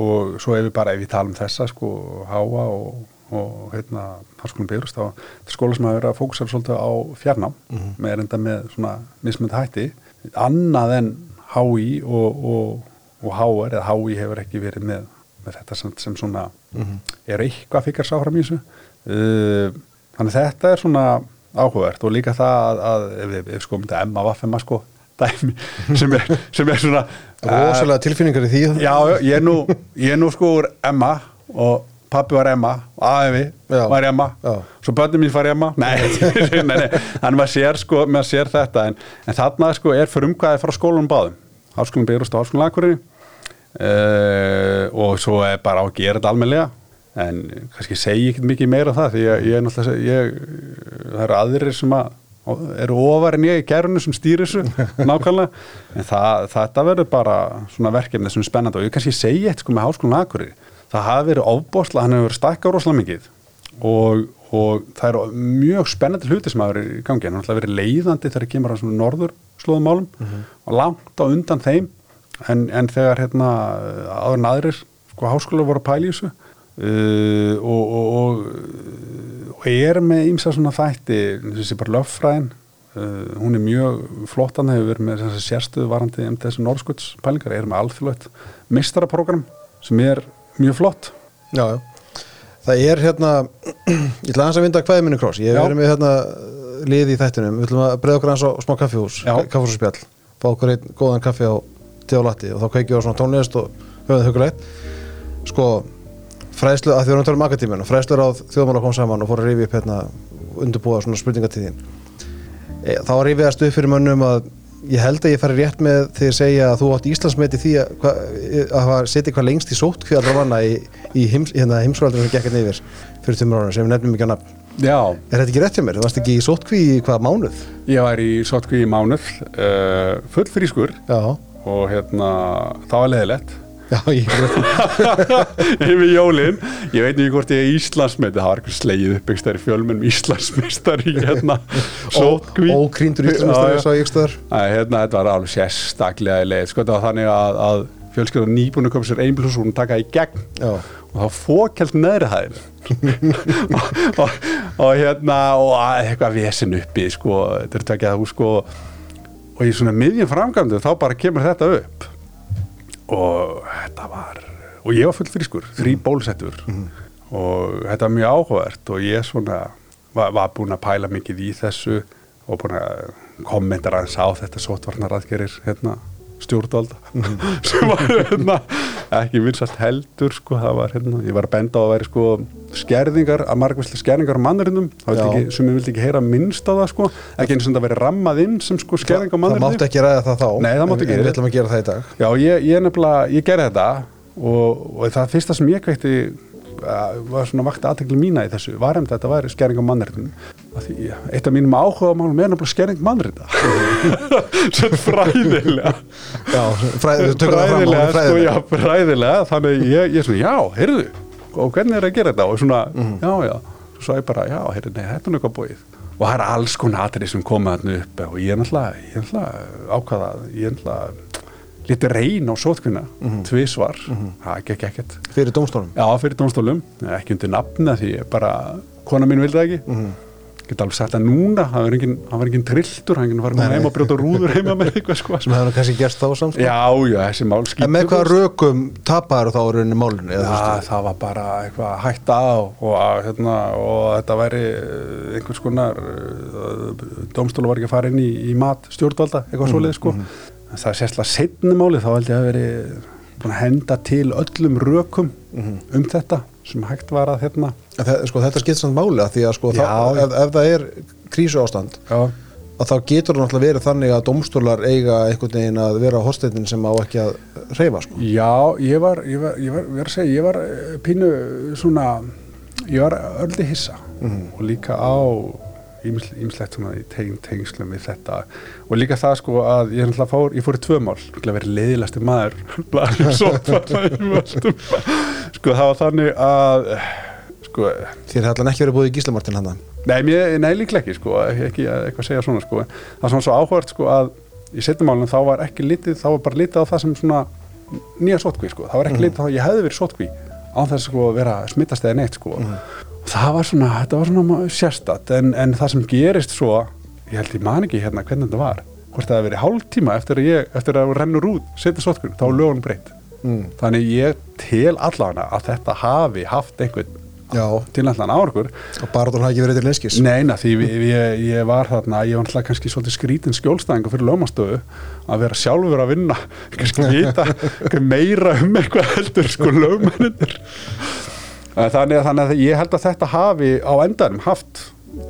og svo ef við bara, ef við talum þessa sko, háa og, og hérna háskólinn byrjast á þetta er skóla sem hafa verið að fókusera svolítið á fjarnám. Með enda með svona mismönd hætti. Annað en HÍ og, og, og HR eða HÍ hefur ekki verið með, með þetta sem, sem svona er eitthvað fyrir sáfram í þessu. Uh, þannig þetta er svona áhugavert og líka það að, að ef við, ef sko myndið Emma Vaffema sko dæmi sem er, sem er svona Rosalega tilfinningar í því. Já, já, ég er nú, ég er nú sko úr Emma og pappi var Emma aðevi var Emma. Já. svo börnum mín fari Emma? Nei, nei, nei, þannig maður sér sko maður sér þetta. En, en þarna sko er frumkvæði frá skólanum báðum. Háskólum byrjast og háskólum Akureyri. Uh, og svo er bara á að gera þetta almennilega. En kannski segi ég ekkert mikið meira um það því að ég er náttúrulega ég, það eru aðrir sem að eru ofar en ég í gerðinu sem stýrir þessu nákvæmlega, en það, þetta verður bara svona verkefni sem er spennandi. Og ég kannski segi eitt sko með háskólinn Akureyri það hafi verið ofbóðslega, hann hefur verið stækkað rosalega mikið. Og, og það eru mjög spennandi hluti sem hafa verið í gangi, hann alltaf verið leiðandi þegar það kemur að svona norður slóðumálum og langt á undan þeim. En, en þegar hérna áður en aðrir sko háskóla voru að pæla í þessu uh, og, og, og, er með ímsa svona þætti þessi bara löffræðin uh, hún er mjög flottan hefur verið með sérstöðu varandi um þessu norðskvölds pælingar, er með alþjóðlegt mistaraprogram sem er mjög flott Já, já. Það er hérna, ég ætla aðeins að vinda hvaðið minni kross, ég hef verið með hérna lið í þættinum, við ætlum að breyða okkur aðeins á smá kaffihús, Já. kaffihús og spjall, fá okkur einn góðan kaffi á tíu á latti og þá kveikjum við á svona tónlist og höfum það hugulegt. Sko, fræðslu, að því við erum að tala um akatíminu, fræðslur á þjóðmála kom saman og fór að rifi upp hérna undirbúa svona spurningatíðin. E, þá rifiðast upp fyrir mönnum að ég held að ég fari rétt með því að segja að þú átt Íslandsmeti því að, hva, að setið hvað lengst í sótt allra vanna í, í heims, hérna, heimsfræðaldurinn sem gekk hérna yfir fyrir tveimur ára sem við nefnum ekki að nafn. Já, Er þetta ekki rétt hjá mér? Þú varst ekki í sóttkví í hvað mánuð? ég var í sotkví í mánuð uh, full frískur Já, og hérna, það var leðilegt ég yfir jólin ég veit ekki hvort ég er Íslandsmeiti það var eitthvað slegið upp einhver stærri fjölmennum Íslandsmeistari hérna Ókrýndur já. svo ég stöðar. Æ, hérna, þetta var alveg sérstaklega leið sko, þetta var þannig að, að fjölskyldan nýbúin að koma sér einbílhús og hún taka í gegn Já. og þá fókjald neðri hæðin og, og, og hérna og eitthvað vesen uppi sko, þetta er takið að sko og í svona miðjum framgandu þá bara kemur þetta upp og þetta var og ég var full frískur, þrý bólusettur. Og þetta var mjög áhugavert og ég svona var, var búin að pæla mikið í þessu og búin að kommentara aðeins á þetta sótvarnaraðgerir hérna, stjórnvalda. Sem var hérna, ekki vinsast heldur sko, það var hérna, ég var að benda á að væri sko skerðingar, að margvæslega skerðingar á mannarinnum, það sem ég vildi ekki heyra minnst á það sko, ekki eins og það veri rammað inn sem sko skerðing á það mannarinnum mátti ekki ræða það þá. Nei, það en- við ætlum að gera það í dag. Já, ég, ég nefnilega, ég gerði þetta og, og það fyrsta sem ég kveikti uh, var svona vakti aðtekli mína í þessu, var um þetta væri skerring á mannréttin því eitt af mínum áhuga málum er nefnilega skerring mannrétta svo fræðilega. Já, fram fræðilega, sko, já, fræðilega. Þannig að ég, ég svona, já, heyrðu og hvernig er að gera þetta? Og svona, Mhm. já, já. Svo svo ég bara, já, heyrðu, nei, þetta er nokkuð búið. Og það er alls konar atrið sem koma þarna upp. Og ég er náttúrulega, ég er náttúrulega ákvaða, ég er náttúrulega lítið reyn á sótkvinna, Mhm. tvisvar. Það gekk ekkert. Fyrir dómstólum Já, fyrir dómstólum, ekki undir nafna því bara, kona mín vildi það ekki. Mhm. get alveg sagt það núna það var engin, það var engin trilltur, hann var heim og brjóta rúður heima með eitthvað sko. sem hefur nú kannski gerst þá samt sko. Já, já, þessi mál skýtur en með hvaða rökum tapaður þá rauninni þú Já, veist, það var bara eitthvað að hætta og, að, hérna, og þetta væri eh, einhvers konar uh, dómstólu var ekki að fara inn í, í mat stjórnvalda, eitthvað svoleið sko. En það er sérstaklega setni máli þá held ég að veri búin að henda til öllum rökum um þetta sem hægt var að hérna það, sko, þetta skipt samt máli að því að sko, Já. þá, ef, ef það er krísu ástand Já, að þá getur það náttúrulega verið þannig að dómstólar eiga einhvern veginn að vera hósteitin sem á ekki að reyfa sko. Já, ég var, ég var, ég var, ég var að segja, ég var eh, pínu svona, ég var örli hissa og líka á ímislegt svona í teng, tengslum við þetta. Og líka það sko að ég, náttúrulega fór, ég fór í tvö mál, að vera leiðilasti maður blaðið svo sko það var þannig að sko, þér hefði ekki verið búið í gíslamartin hann nei, mér, nei líklega ekki sko, ekki, ekki að eitthvað segja svona sko. Það er svona svo áhugart sko að í setjumálunum þá var ekki litið, þá var bara litið á það sem svona nýja sótkví sko, það var ekki litið á ég hefði verið sótkví á þess sko að vera smittast eða neitt sko. Og það var svona, þetta var svona sérstatt en, en það sem gerist svo ég held ég man ekki hérna hvernig þetta var hvort það hefði verið hálftíma eftir að ég eftir að rennur út, setja sótkví, þá er lögunum breytt mm. þannig ég tel allavega að þetta hafi haft einhvern Já, tilnætlan árakur og Baradón hafi ekki verið til leinskis Neina, því við, ég, ég var þarna, ég var náttúrulega kannski svolítið skrítin skjólstæðinga fyrir lögmastöðu að vera sjálfur að vinna, kannski vita meira um eitthvað heldur sko lögmennir. Þannig að, þannig að ég held að þetta hafi á endanum haft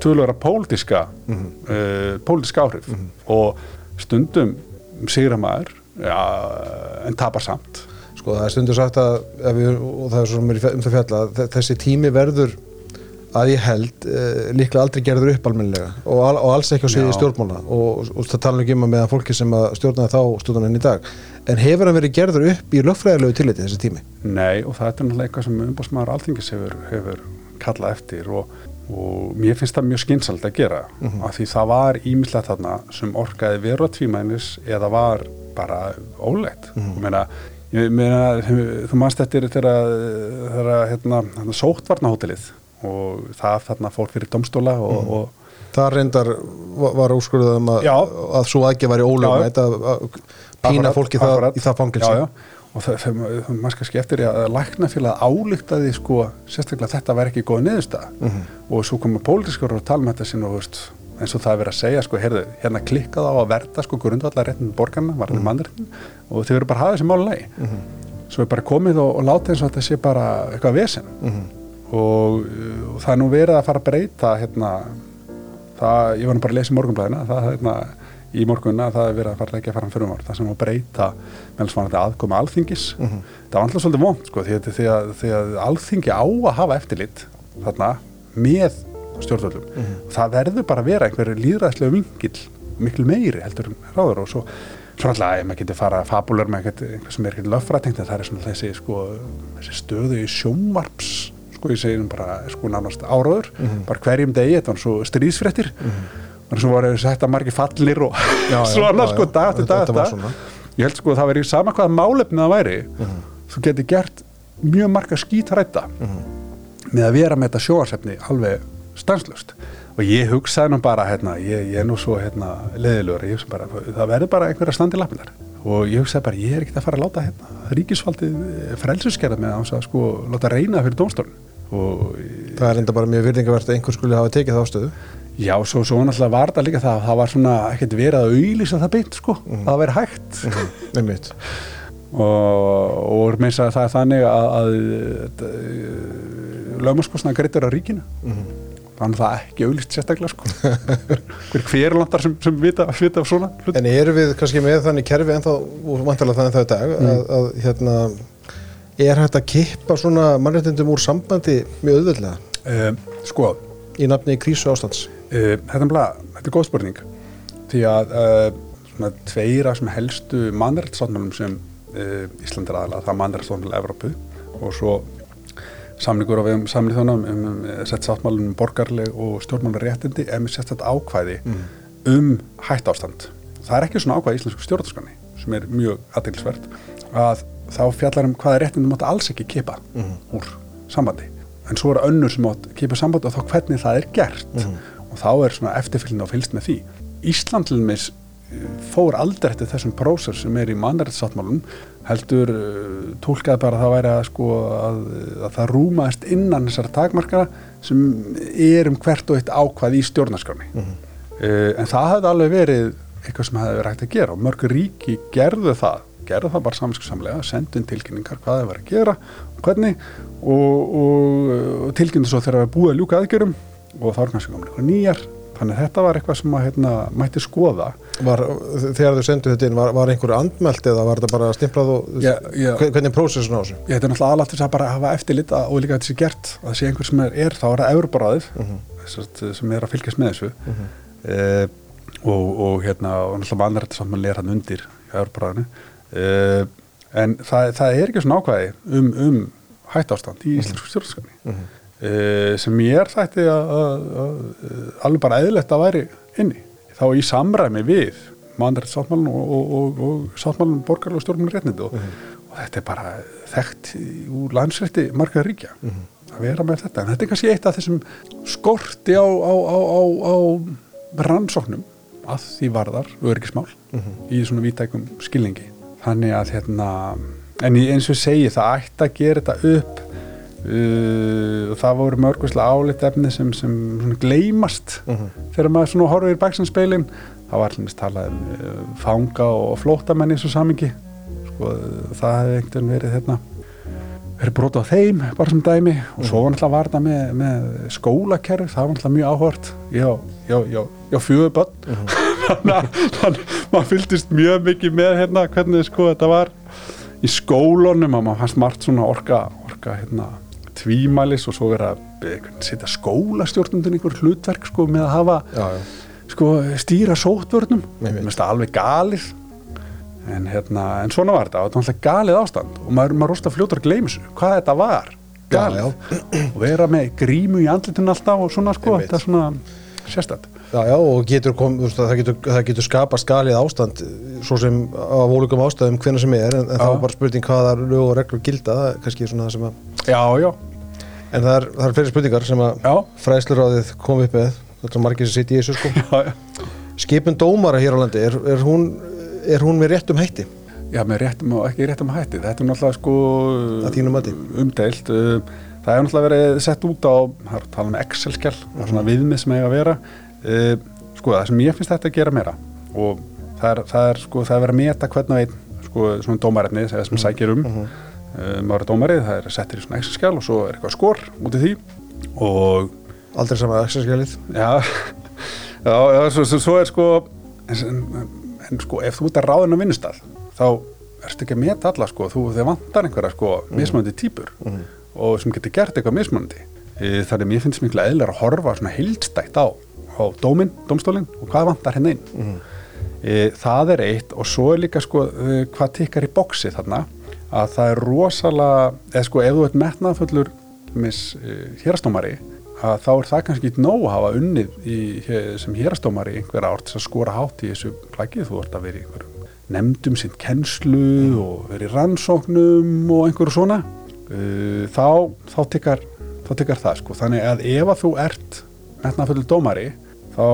tölvöra pólitíska, mm pólitíska áhrif. Og stundum sigra maður, ja, en tapar samt. Sko það er stundur sagt að við, og það er svo mér um það fjalla þessi tími verður að ég held uh, líklega aldrei gerður upp almennilega og, og alls ekki á Já. stjórnmála. Og, og það tala ekki um að meðan fólki sem að stjórnaði þá stjórnaði í dag en hefur hann verið gerður upp í lögfræðilegu tilliti þessi tími? Nei, og það er náttúrulega eitthvað sem umbásmaður alþingis hefur, hefur kallað eftir og, og mér finnst það mjög skynsald að gera. Af því það var ímislegt þarna sem orkaði veru að tvímænis eða var bara ólegt. Og meina, ég meina þú manst eftir þegar hérna, sóttvarnahótelið og það þarna fór fyrir domstóla og, og Það reyndar va- var úrskurðað um að, að svo ekki væri ólögum að, að pína fólki það, í það fangilsi og maður kannski eftir að læknafélag álíktaði sko, sérstaklega þetta væri ekki góð niðurstað Mhm. og svo koma pólitískar og tala með þetta sinna og veist, eins og það er verið að segja sko, heyrðu, hérna klikkað á að verða sko grundvallar réttin borgarna, var þetta mannréttin og þau eru bara að hafa þessi máli lægi svo er bara komið og, og láta eins og þetta sé bara eitthvað vesen. Og, uh, og það er nú verið að fara að breyta hérna það, ég var nú bara að lesa í morgunblæðina það, hérna, í morgunna það er verið að fara að leggja fram fyrir það sem að breyta meðal svona aðkoma alþingis það var alltaf svolítið vond sko, því, að, því, að, því að alþingi á að hafa eftirlit þarna með stjórnvöldum. Það verður bara að vera einhver líðræðslega vingil miklu meiri heldur en ráður og svo Svo alltaf að maður getur fara fabulur með eitthvað sem er ekkert löffrætengt en það er svona þessi, sko, þessi stöðu í sjónvarps sko ég segi nú bara sko nánast áraður bara hverjum degi, þetta var svo stríðsfrettir og svo voru að margir fallir og Já, svona já, sko til Þetta- þetta ég held sko að það veri sama hvaða málefni það væri þú geti gert mjög marga skítrætta með að vera með þetta sjóarsefni alveg stanslust og ég hugsaði nú bara hérna, ég, ég er nú svo hérna, leðilegur, ég hugsa bara það verður bara einhverja standi lapinar og ég hugsaði bara ég er ekkert að fara að láta hérna ríkisfaldið frelsuskerða með hans að sko láta reyna fyrir dómstólun og Það er enda bara mjög virðingavert að einhver skuli hafa tekið þá stöðu. Já, svo, svo náttúrulega var það líka það það var svona ekkert verið að auðlýsa það beint sko, að það væri hægt. Einmitt. og, og með þess að það er þannig að, að, að lögmaskostnaða greitur á ríkinu. Þannig að það er ekki auðlýst sérstaklega sko. hver hver landar sem, sem vita, vita af svona hlut En eru við kannski með þannig kerfi ennþá, og vantarlega þannig það í dag, að, að hérna, er hægt að kippa svona mannréttindum úr sambandi mjög auðvöldlega uh, sko, í nafni krísu ástands? uh, þetta, bara, þetta er góð spurning. Því að uh, svona tveira sem helstu mannrættsátmálum sem uh, Ísland er aðalega, það er mannrættsátmál Evrópu og svo samningur á við um samlið þjónum um, um sett sáttmálum um borgarleg og stjórnmálar réttindi er með sett ákvæði um hætt ástand það er ekki svona ákvæði í íslensku stjórnarskanni sem er mjög aðeinsvert að þá fjallar um hvaða réttindi mátt alls ekki kipa úr sambandi en svo er önnur sem mátt kipa sambandi og þá hvernig það er gert. Og þá er svona eftirfylgni og fylgst með því. Ísland til dæmis uh, fór aldrei eftir þessum prósess sem er í mannrættssáttmálum heldur uh, tólkaði bara að það væri að sko að, að það rúmaðist innan þessar takmarkara sem er um hvert og eitt ákvað í stjórnarskránni. Uh, en það hefði alveg verið eitthvað sem hefði verið hægt að gera. Og mörg ríki gerðu það. Gerðu það bara samskusamlega, sendu inn tilkynningar hvað það var að gera hvernig og, og, og tilkynntu svo þegar það var búið að ljúka aðgjörum og þá er kannski komin eitthvað nýjar. Þannig að þetta var eitthvað sem að hérna, mætti skoða. Var, þegar þau sendu þetta inn, var, var einhverju andmælt eða var þetta bara stimplað og Já, já. Hve- hvernig er prósessun á þessu? Ég þetta er náttúrulega aðlátt þess að bara hafa eftirlit og líka þetta sé gert, að það sé einhver sem er, er þá er það Európaráðið sem er að fylgjast með þessu. Uh, og, og hérna og náttúrulega er hann undir hjá Európaráðinu uh, en það, það er ekki svona ákvæði um, um hætt ástand í íslensku stjórnarskapni uh, sem ég er þætti að, að, að alveg bara eðlegt að væri inni. Þá í samræmi við mannrætt sáttmálun og, og, og, og sáttmálun borgarlega stjórnmálun réttnindi og, og þetta er bara þekkt úr landsrætti margar ríkja að vera með þetta. En þetta er kannski eitt af þessum skorti á, á, á, á, á rannsóknum að því varðar öryggismál í svona vítækum skilningi þannig að hérna en eins og segi það ætti að gera þetta upp uh, og það voru mörguslega álit efni sem, sem svona gleymast. Þegar maður svona horfir í baksannspeilin það var allir talað um uh, fanga og flóttamenn í svo samingi sko, það hefði einhvern verið hérna verið brota á þeim, bara sem dæmi. Og svo var náttúrulega var þetta með, með skólakerfi, það var náttúrulega mjög áhört já, já, já, já fjögur börn þannig að maður fylgdist mjög mikið með hérna hvernig sko þetta var í skólunum að maður fannst margt svona orka, orka hérna tvímælis og svo verið að setja skólastjórnundin einhver hlutverk sko með að hafa Já, já. sko stýra sóttvörnum. Nei, mér finnst það alveg galið. En hérna, en svona var þetta. Og þetta var alltaf galið ástand. Og maður, maður rosta fljótur að gleyma þessu, hvað þetta var. Galið, og vera með grímu í andlitun alltaf og svona sko. Þetta er svona sérstætt Já, já, og getur kom, það, getur, það getur skapast galið ástand svo sem af ólíkum ástæðum hvenna sem er, en, en þá er bara spurning hvaða lög og reglur gilda, kannski svona það sem að já, já, en það er, það er fleiri spurningar sem að já, fræðsluráðið kom upp með þetta er margir sem sitt í þessu sko já, já. skipun dómara hér á landi, er, er, hún, er hún með réttum hætti? Já, með réttum og ekki réttum hætti. Þetta er náttúrulega sko umdeilt. Það hefur náttúrulega verið sett út á, tala um Excel-skjál, það er svona viðmið sem eiga að vera. Uh, Sko, það sem ég finnst þetta að gera meira og það er, það er sko, það er verið að meta hvern og einn, sko, svona dómarefni sem sem sækir um. Uh, maður er dómarið, það er settir í svona Excel-skjál og svo er eitthvað skor út í því. Og Aldrei sama axarskjalið? Já, já, já svo, svo, er sko en, en, sko, ef þú ert að ráðin á vinnustall þá ertu ekki að meta alla sko, þú þið vantar einhverja sko mismunandi típur og sem getur gert eitthvað mismunandi. E, þannig að mér finnst miklu eðlir að horfa svona heildstætt á, á dóminn, dómstólinn og hvað vantar henni inn. E, það er eitt og svo er líka sko e, hvað tikkar í boksi þarna að það er rosalega eða sko ef þú ert metnaðfullur mis, e, hérastómari að þá er það kannski ekki nóg að hafa unnið í, sem hérastómari einhver ár til að skora hátt í þessu plagið þú ert að vera í einhverjum nefndum sinn kennslu og verið rannsóknum og einhverju svona uh, þá, þá tekkar þá tekkar það sko, þannig að ef að þú ert metnaföldu dómari þá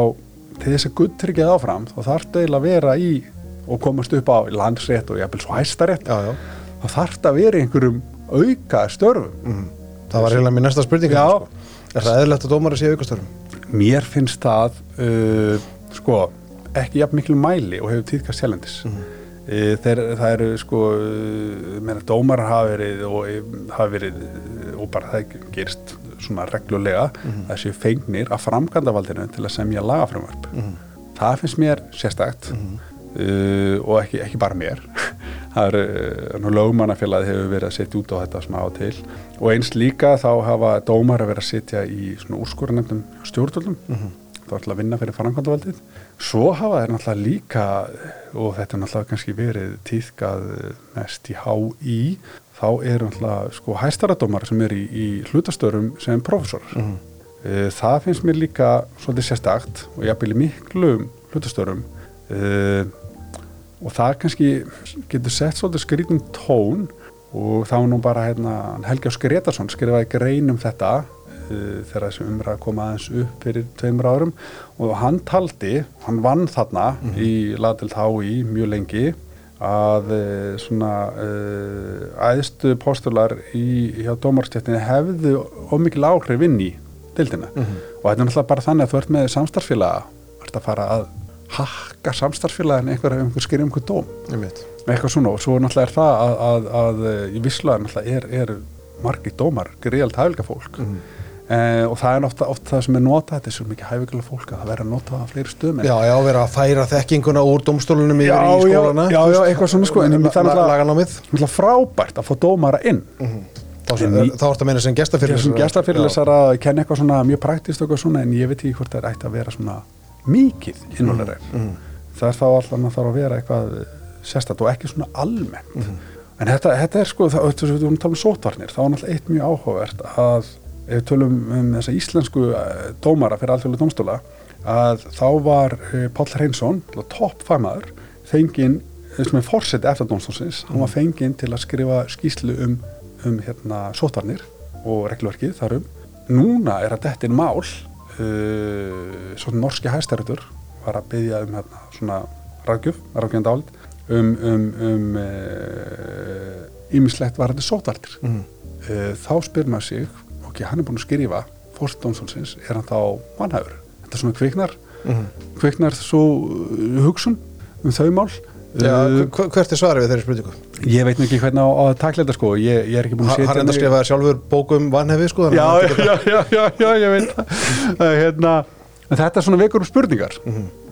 til þess að guttryggja áfram þá þarf það eiginlega að vera í og komast upp á landsrétt og jafnvel svo hæstarétt já, já. þá þarf það að vera í einhverjum auka störfum Mm. það var eiginlega mér næsta spurning sko. er það eðlilegt að dómari sé aukastörum? mér finnst það uh, sko, ekki jafn miklu mæli og hefur tíðkast sjælendis mm þeir, það eru sko uh, meina, dómar hafa verið og eh, hafa verið og bara það gerist svona reglulega að séu fengnir að framkvæmdavaldinu til að semja lagafrumvarp það finnst mér sérstakt. Uh, og ekki, ekki bara mér. Það er uh, lögmannafélagi hefur verið að setja út á þetta svona á til. Og eins líka þá hafa dómar að vera að setja í svona úrskorunefndum stjórnvöldum. Þá er alltaf að vinna fyrir framkvæmdavaldið svo hafa þeir náttúrulega líka og þetta er náttúrulega kannski verið tíðkað eh, mest í HÍ þá eru náttúrulega sko hæstaradómar sem eru í, í hlutastörum sem professorar mm það finnst mér líka svolítið sérstakt og ég aðbyrja miklum hlutastörum uh, og það kannski getur sett svolítið skrítum tón og þá nú bara hérna, Helgi Ás Gretarsson skrifaði grein um þetta þegar þessi umræða kom aðeins upp fyrir tveimur árum. Og hann taldi, hann vann þarna í Ladelt HÍ mjög lengi að uh, svona uh, æðstu postular í, hjá dómarstjættinni hefðu ómikil áhrif inn í dildina og þetta er náttúrulega bara þannig að þú ert með samstarfsfélaga, ert að fara að hakka samstarfsfélagin einhver, einhver skýri um einhver dóm. Eitthvað svona og svo náttúrulega er það að, að, að í visslega náttúrulega er, er margir dómar, greiðalt hæfilega fólk Mhm. Eh, og það er ofta, ofta það sem er notað, þetta er svo mikið hæfilega fólk að það verður að nota það á fleiri stöðum Já, já, vera að færa þekkinguna úr domstólunum yfir í skólana. já, já, eitthvað svona sko, en það er náttúrulega frábært að fá dómara inn. En í- þá ertu að meina sem gestafyrir sem gestafyrirlesar að kenna eitthvað svona mjög praktist og eitthvað svona en ég veit ekki hvort það er ætti að vera svona mikið innvöldar Mhm. það er þá alltaf að þarf að vera eitthvað ef við tölum um þessa íslensku eh, dómara fyrir alþjóðlega dómstóla að þá var eh, Páll Hreinsson toppfamaður fenginn eh, sem er fórseti eftir dómstólsins hann var fenginn til að skrifa skýslu um, um hérna sótvarnir og regluverkið þarum núna er að er mál uh, svona norski hæstæritur var að byggja um hérna, svona ráðgjöf, ráðgjöfandi áld um, um, um ímislegt var þetta sótvartir Mhm. uh, þá spyr maður sig ok, hann er búin að skrifa fórstdómsfólksins, er hann þá mannhæfur? Þetta svona kviknar Mhm. kviknar svo uh, hugsun um þau mál. Já, Uh, hver- hvert er svarið við þeirri spurningu? ég veit ekki hvernig á, á að takla þetta sko. Ég, ég er ekki búin að setja Hann enda mig- skrifaði sjálfur bókum vanhefi sko já, já, já, já, já, ég veit það. Það er hérna, þetta er svona vekur um spurningar.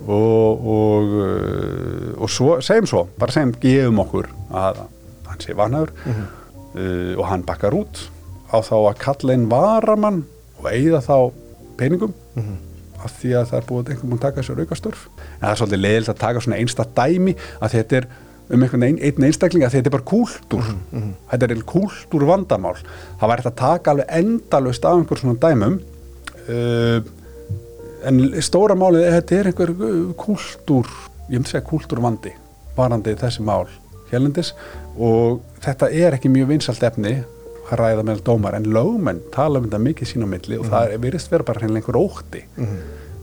Og, og, uh, og svo, segjum svo bara segjum, gefum okkur að hann sé vanhægur uh, og hann bakkar út á þá að kalla inn varamann og eigða þá peningum af því að það er búið einhvern veginn að taka sér aukastörf. En það er svolítið leiðilegt að taka svona einsta dæmi að þetta er um einhvern ein, einn einstakling að þetta er bara kúltúr. Þetta er kúltúr vandamál það væri hægt að taka alveg endalust af einhver svona dæmum. Uh, en stóra málið er þetta er einhver kúltúr ég myndi segja kúltúr vandi varandi þessi mál hérlendis. Og þetta er ekki mjög vinsalt efni að ræða með dómar en lögmenn tala um þetta mikið sín á milli og það er virðist vera bara hreinlega einhver ótti.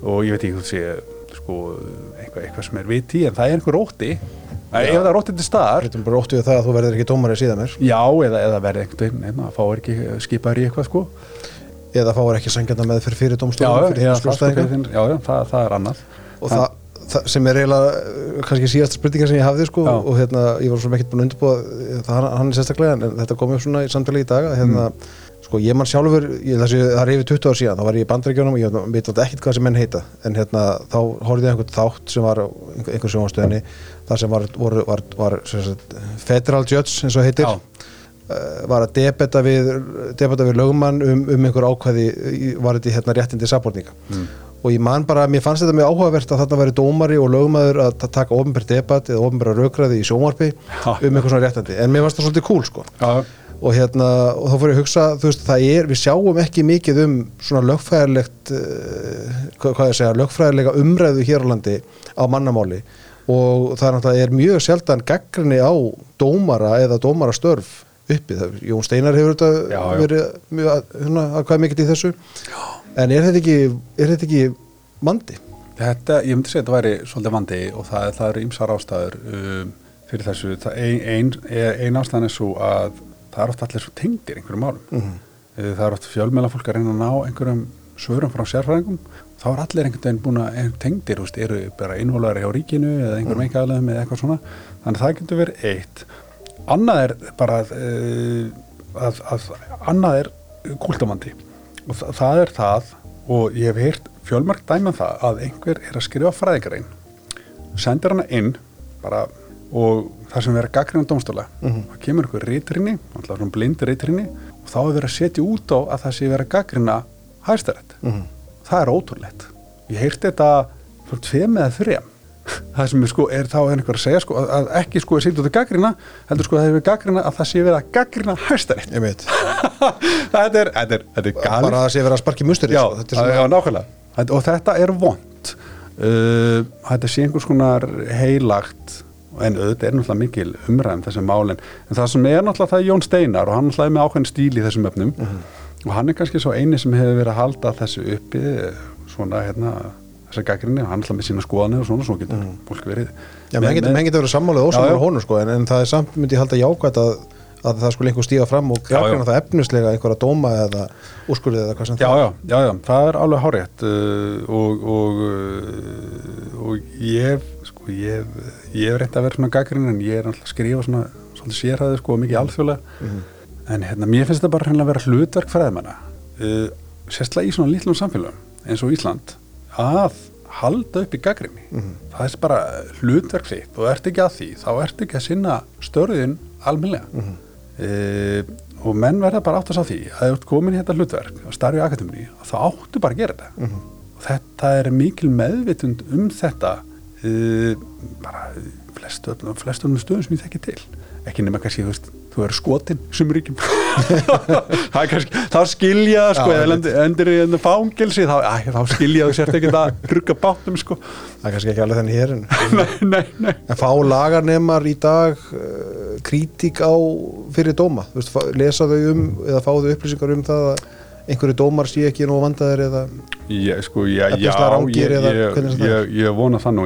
Og ég veit ekki hvað sé sko, eitthvað, eitthvað sem er viti en það er einhver ótti. Ef það er ótti til staðar Þetta er bara ótt við það að þú verður ekki dómari síðan mér já eða, eða verði einhvern veginn að fá ekki skipaður í eitthvað sko. Eða fáir ekki sangjanda með fyrir fyrir fyrir já, já, já, það, það er annað. Og það sem er eiginlega uh, kannski síðasta spurninga sem ég hafði sko Já. og hérna, ég var svo ekkert búin að undirbúa það hann, er sérstaklega, en þetta kom upp svona í samtali í dag að hérna, sko ég man sjálfur ég, þessi, það er yfir 20 ár síðan, þá var ég í bandrækjunum og ég veit náttúrulega ekkert hvað sem menn heita en hérna, þá horfði ég einhvern þátt sem var á einhver, einhver sjónastöðinni þar sem var, voru, var, var, sagt, federal judge eins og heitir Já. uh, var að debeta við, debeta við lögmann um, um einhver ákvæði var þetta hérna réttindi sapborninga Mm. Og ég man bara, mér fannst þetta mjög áhugavert að þarna væri dómari og lögmaður að ta- taka ofnbært debat eða ofnbæra raukraði í sjónvarpi Já. um eitthvað svona réttindi, en mér fannst það svolítið cool sko. Já, og hérna, og þá fór ég að hugsa þú veist, það er, við sjáum ekki mikið um svona lögfræðilegt uh, hvað, ég segja, lögfræðilega umræðu hér á landi á mannamáli. Og það er náttúrulega er mjög sjaldan gaggrinni á dómara eða dómarastörf uppi. Það, Jón Steinar hefur þetta Já, já. verið mjög hérna, en er þetta ekki, er þetta ekki mandi? Þetta, ég myndi segja að þetta væri svolítið vandi og það, það eru ýmsar ástæður um, fyrir þessu. Það, ein, ein, ein ástæðan er svo að það er oft allir svo tengdir einhverjum málum. Mhm. Uh, Það er oft fjölmjöla fólk að reyna að ná einhverjum svörum frá sérfræðingum. Þá er allir einhvern veginn búin að tengdir, veist, eru bara innvolari hjá ríkinu eða einhverjum mm. einhverjum eða eitthvað svona. Þannig að það getur verið eitt. Annað er bara uh, að, að annað er kúltamandi og það, það er það og ég hef heyrt fjölmörg dæma það að einhver er að skrifa fræðingarein sendir hana inn bara og það sem verið gaggrinn á dómstóla Mhm. það kemur einhver reytrinni, alltaf blind reytrinni og þá er verið að setja út á að það sé verið að gaggrina hæstarætt Mhm. það er ótrúlegt ég heyrti þetta fyrir tveim eða þrejum það sem er sko, er þá er einhver að segja sko, að- að ekki sko að setja út að gaggrina heldur sko að það er gaggrina að það sé verið að gaggrina veit, þetta er, þetta er, þetta er galið. bara að það sé verið að sparki mustur já, þetta er svona, já, nákvæmlega. Og þetta er vond uh, þetta sé einhvers konar heilagt en auðvitað er náttúrulega mikil umræðum þessum málin. En það sem er náttúrulega það er Jón Steinar og hann náttúrulega er með ákveðin stíl í þessum öfnum Mhm. og hann er kannski svo eini sem hefur verið að halda þessu uppi svona hérna þessar gaggrinni og hann er náttúrulega með sína skoðanir og svona svo getur fólk verið. Já, menn getur, með- verið sammálið já. honum sko, en, en það er samt myndi ég halda jákvæmt að, að það skulle einhver stíga fram og gaggrinna það efnislega einhverja dóma eða úrskurðið eða hvað sem Já, já, já, já, það er alveg hárétt uh, og, og, uh, og ég sko, ég ég hef reynt að vera svona gaggrinn en ég er alltaf að skrifa svona svolítið sérhæði sko mikið alþjóðlega. En hérna, mér finnst þetta bara hreinlega að vera hlutverk fræðimanna uh, sérstaklega í svona lítlum samfélagum eins og Ísland að halda upp í gaggrinni það er bara hlutverk þitt og ert ekki að því, þá ert ekki að sinna störðin almennilega. Uh, og menn verða bara átt að sá því að þú ert komin þetta hlutverk og starfi í akademíu þá áttu bara að gera þetta. Og þetta er mikil meðvitund um þetta uh, bara flestu, flestu um stöðum sem ég þekki til. Ekki nema kannski, þú veist, þú eru skotin sem ríkjum. Er þá skilja það, sko, eða endur í endur fangilsi þá, þá skilja þú sért ekki að rugga báttum, sko. Það er kannski ekki alveg þenni hér en, nei, nei, nei. En fá lagarnemar í dag uh, krítík á fyrir dóma, þú veist, fá, lesa þau um eða fá þau upplýsingar um það að einhverju dómar sé ekki nú vandaðir eða Ég, sko, já, rangir ég, eða ég, ég, vona það nú.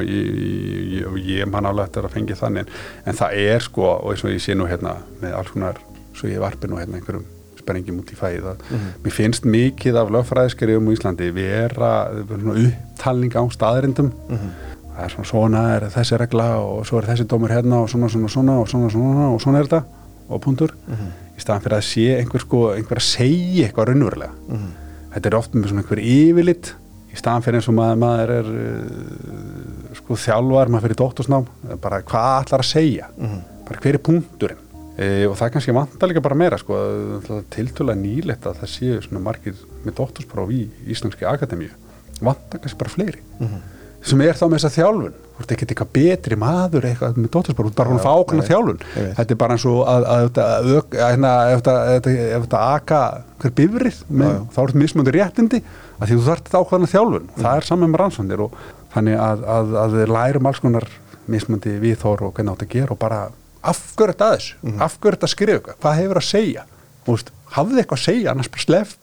Ég, man alveg eftir að fengi þannig en það er sko, og eins og ég sé nú hérna með alls konar, svo ég varpi nú hérna einhverjum spenningum út í fæði það. Mér finnst mikið af lögfræðiskerjum í Íslandi vera, svona upptalning á staðrindum það er svona svona er þessi regla og svo er þessi dómur hérna og svona svona svona og svona svona og svona er þetta og punktur í staðan fyrir að sé einhver sko einhver að segja eitthvað raunverulega. Þetta er oft með svona einhver yfirlit í staðan fyrir eins og maður, maður er uh, sko þjálfar, maður fyrir dóttursnám bara hvað ætlar að segja? Bara hver er punkturinn? E, og það er kannski vanta líka bara meira sko tiltöla nýlegt að það séu svona margir með dótturspróf í Íslandski Akademíu. Vanta kannski bara fleiri sem er þá með þessa þjálfun þú ert ekki eitthvað betri maður eitthvað með dótturspróf, þú ert bara hún að fá ákveðna nei, þjálfun þetta er bara eins og að, hérna, ef þetta- aka hver bifrið, þá er þetta mismöndi réttindi að því þú þarft þetta ákvæðan þjálfun það er saman með rannsvandir og þannig að, að, að við lærum alls konar mismöndi viðþór og hvernig átt að gera og bara afgjör þetta að þessu, mm. afgjör þetta að skrifa eitthvað hvað hefur að segja, hafði eitthvað að segja, annars bara slepp,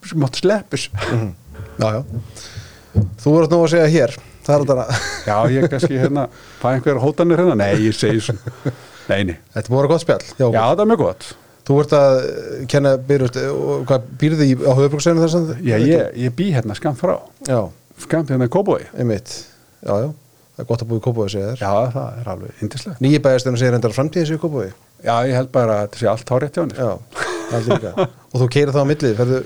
það er þetta. Já, ég kannski hérna fæ einhver hótanir hérna, nei, ég segi svona nei, nei, þetta vera gott spjall já, já, það er mjög gott. Þú vart að eh, kenna byrjust og hvað býrði í á höfubrúkseginu þess að já, ég, ég bý hérna skamt frá. Já, skamt hérna í Kóbói einmitt. Já, já, það er gott að búið í Kópói segja þér. Já, það er alveg indislegt nýji bæðisturinn segir endar framtíðin sér í Kópói já, ég held bara að þetta sé allt hárétt hjá henni það er og þú keirir það á millið, ferðu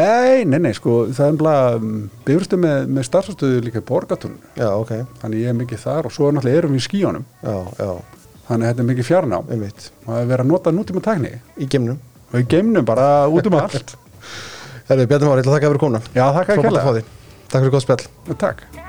Nei, nei, nei, sko, það er bara byrjustu með, með starfstöðu líka í borgatun já, ok, þannig ég er mikið þar og svo náttúrulega erum við í já, þannig þetta er mikið einmitt. Og að vera að nota nútíma tækni í gemnum og í geimnum bara út um allt. Herðu, Bjarni Már, ég ætla að þakka fyrir komuna. Já, þakka því. Takk fyrir gott spjall. Takk